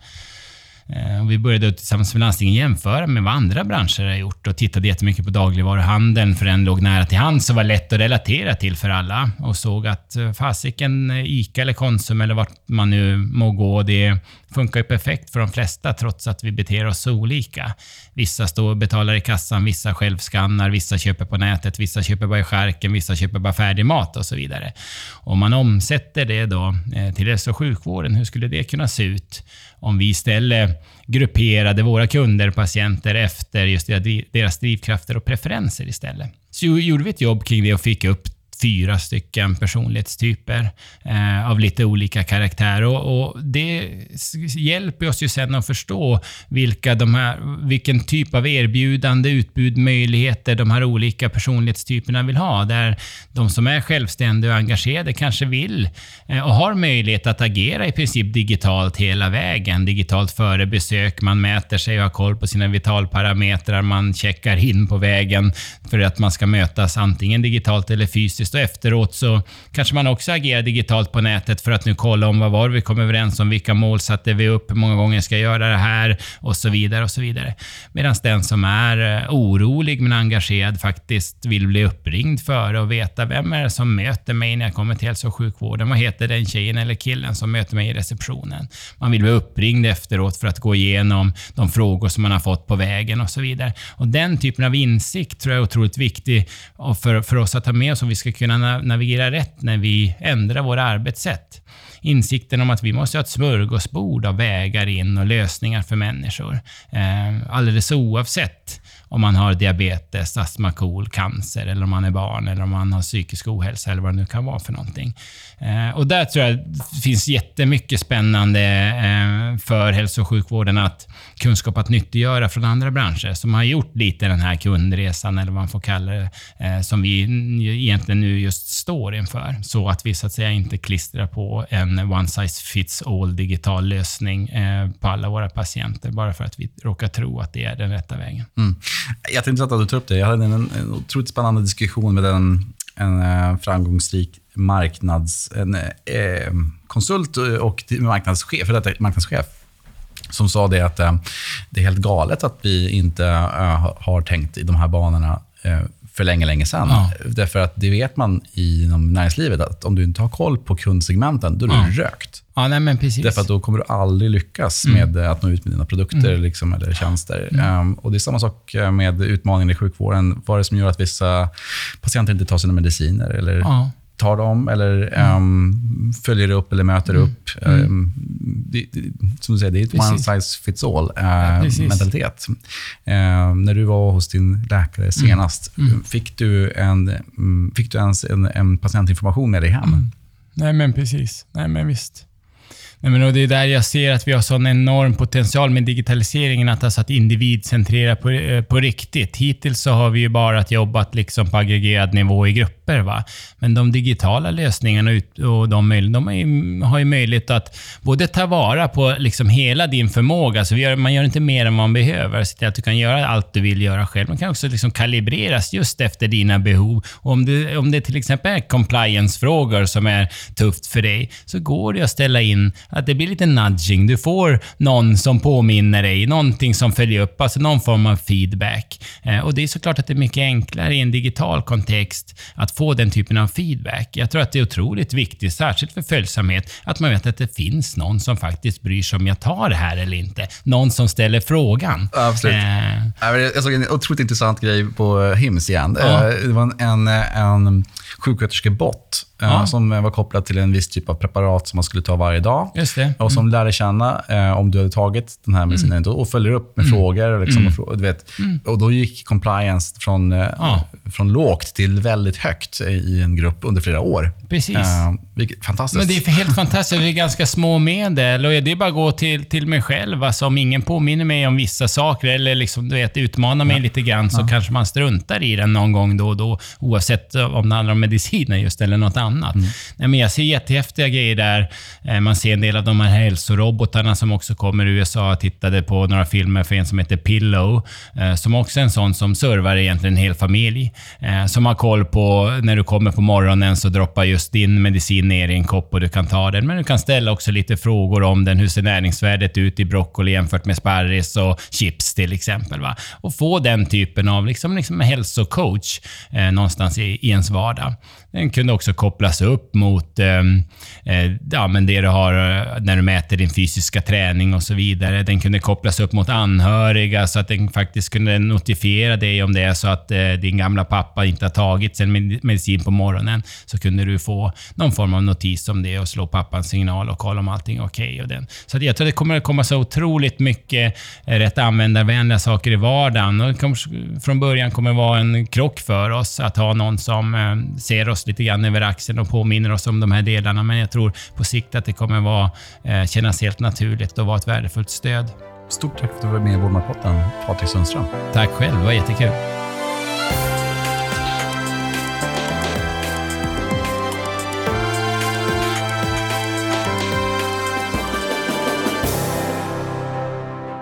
Eh, vi började tillsammans med landstingen jämföra med vad andra branscher har gjort och tittade jättemycket på dagligvaruhandeln för den låg nära till hands och var lätt att relatera till för alla. Och såg att eh, fasiken, eh, ICA eller Konsum eller vart man nu må gå, det funkar ju perfekt för de flesta trots att vi beter oss så olika. Vissa står och betalar i kassan, vissa självskannar, vissa köper på nätet, vissa köper bara i skärken, vissa köper bara färdig mat och så vidare. Om man omsätter det då eh, till hälso och sjukvården, hur skulle det kunna se ut? Om vi istället grupperade våra kunder, patienter, efter just deras drivkrafter och preferenser istället. Så gjorde vi ett jobb kring det och fick upp fyra stycken personlighetstyper eh, av lite olika karaktär. Och, och, det hjälper oss ju sen att förstå vilka de här, vilken typ av erbjudande, utbud, möjligheter de här olika personlighetstyperna vill ha. Där de som är självständiga och engagerade kanske vill eh, och har möjlighet att agera i princip digitalt hela vägen. Digitalt före besök, man mäter sig och har koll på sina vitalparametrar, man checkar in på vägen för att man ska mötas antingen digitalt eller fysiskt faktiskt. Och efteråt så kanske man också agerar digitalt på nätet för att nu kolla om vad var vi kom överens om, vilka mål satte vi upp, hur många gånger ska jag göra det här och så vidare. och så vidare. Medan den som är eh, orolig men engagerad faktiskt vill bli uppringd före och veta vem är det som möter mig när jag kommer till hälso och sjukvården. Vad heter den tjejen eller killen som möter mig i receptionen? Man vill bli uppringd efteråt för att gå igenom de frågor som man har fått på vägen och så vidare. Och Den typen av insikt tror jag är otroligt viktig för, för oss att ta med oss om vi ska kunna navigera rätt när vi ändrar våra arbetssätt. Insikten om att vi måste ha ett smörgåsbord av vägar in och lösningar för människor. Eh, alldeles oavsett om man har diabetes, astma, KOL, cancer eller om man är barn eller om man har psykisk ohälsa eller vad det nu kan vara för någonting. Eh, och där tror jag det finns jättemycket spännande eh, för hälso och sjukvården att kunskap att nyttiggöra från andra branscher som har gjort lite den här kundresan eller vad man får kalla det, eh, som vi egentligen nu just står inför. Så att vi så att säga inte klistrar på en one size fits all digital lösning eh, på alla våra patienter bara för att vi råkar tro att det är den rätta vägen. Mm. Jag tänkte att du tar upp det. Jag hade en, en otroligt spännande diskussion med en, en eh, framgångsrik marknads, en, eh, eh, konsult och marknadschef, för detta marknadschef som sa det att eh, det är helt galet att vi inte eh, har tänkt i de här banorna eh, för länge, länge sedan. Ja. Därför att det vet man inom näringslivet att om du inte har koll på kundsegmenten, då är du ja. rökt. Ja, nej, men precis. Därför att då kommer du aldrig lyckas mm. med att nå ut med dina produkter mm. liksom, eller tjänster. Mm. Um, och Det är samma sak med utmaningen i sjukvården. Vad är det som gör att vissa patienter inte tar sina mediciner? Eller ja tar dem eller um, följer upp eller möter mm. upp. Um, det, det, som du säger, det är ett one size fits all-mentalitet. Uh, uh, när du var hos din läkare mm. senast, mm. fick, du en, fick du ens en, en patientinformation med dig hem? Nej, men precis. Nej, men visst. Nej, men det är där jag ser att vi har sån enorm potential med digitaliseringen, att, alltså att individcentrera på, eh, på riktigt. Hittills så har vi ju bara jobbat liksom på aggregerad nivå i grupper. Va? Men de digitala lösningarna och de, de har ju möjlighet att både ta vara på liksom hela din förmåga, så gör, man gör inte mer än man behöver, så att du kan göra allt du vill göra själv. Man kan också liksom kalibreras just efter dina behov. Och om, du, om det till exempel är compliance-frågor som är tufft för dig, så går det att ställa in att det blir lite nudging. Du får någon som påminner dig, någonting som följer upp, alltså någon form av feedback. Eh, och det är såklart att det är mycket enklare i en digital kontext att få den typen av feedback. Jag tror att det är otroligt viktigt, särskilt för följsamhet, att man vet att det finns någon som faktiskt bryr sig om jag tar det här eller inte. Någon som ställer frågan. Absolut. Eh, Jag såg en otroligt intressant grej på Hims igen. Ja. Eh, Det var en, en, en sjuksköterskebot Ja. som var kopplad till en viss typ av preparat som man skulle ta varje dag. Just det. Och som lärde känna eh, om du hade tagit den här medicinen Mm. och följer upp med frågor. och Liksom, och, frå- du vet. och Då gick compliance från, eh, Ja. från lågt till väldigt högt i en grupp under flera år. Precis. Eh, vilket, fantastiskt. Men det är helt fantastiskt. Det är ganska små medel och det är bara att gå till, till mig själv. Alltså, om ingen påminner mig om vissa saker eller liksom, du vet, utmanar mig lite grann så kanske man struntar i den någon gång då och då. Oavsett om det handlar om mediciner just eller något annat. Nej, men jag ser jättehäftiga grejer där. Eh, Man ser en del av de här hälsorobotarna som också kommer i USA. Jag tittade på några filmer för en som heter Pillow, eh, som också är en sån som servar egentligen en hel familj. eh, Som har koll på när du kommer på morgonen så droppar just din medicin ner i en kopp och du kan ta den. Men du kan ställa också lite frågor om den. Hur ser näringsvärdet ut i broccoli jämfört med sparris och chips till exempel? Va? Och få den typen av liksom, liksom hälsocoach eh, någonstans i, i ens vardag. Den kunde också kopplas upp mot eh, eh ja, men det du har eh, när du mäter din fysiska träning och så vidare. Den kunde kopplas upp mot anhöriga så att den faktiskt kunde notifiera dig om det är så att eh, din gamla pappa inte har tagit sin medicin på morgonen. Så kunde du få någon form av notis om det och slå pappans signal och kolla om allting är okej. och den. Så att jag tror det kommer att komma så otroligt mycket eh, rätt användarvänliga saker i vardagen. Och det kommer, från början kommer det vara en krock för oss att ha någon som eh, ser oss lite grann över axeln och påminner oss om de här delarna. Men jag tror på sikt att det kommer vara, eh, kännas helt naturligt och vara ett värdefullt stöd. Stort tack för att du var med i Vårdmarkpodden, Patrik Sundström. Tack själv, det var jättekul.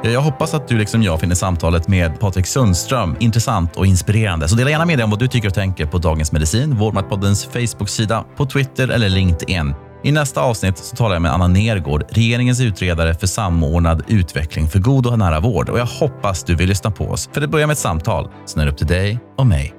Jag hoppas att du liksom jag finner samtalet med Patrik Sundström intressant och inspirerande. Så dela gärna med dig om vad du tycker och tänker på Dagens Medicin, Vårdmatpoddens Facebook-sida, på Twitter eller LinkedIn. I nästa avsnitt så talar jag med Anna Nergård, regeringens utredare för samordnad utveckling för god och nära vård. Och jag hoppas du vill lyssna på oss, för det börjar med ett samtal. Sen är det upp till dig och mig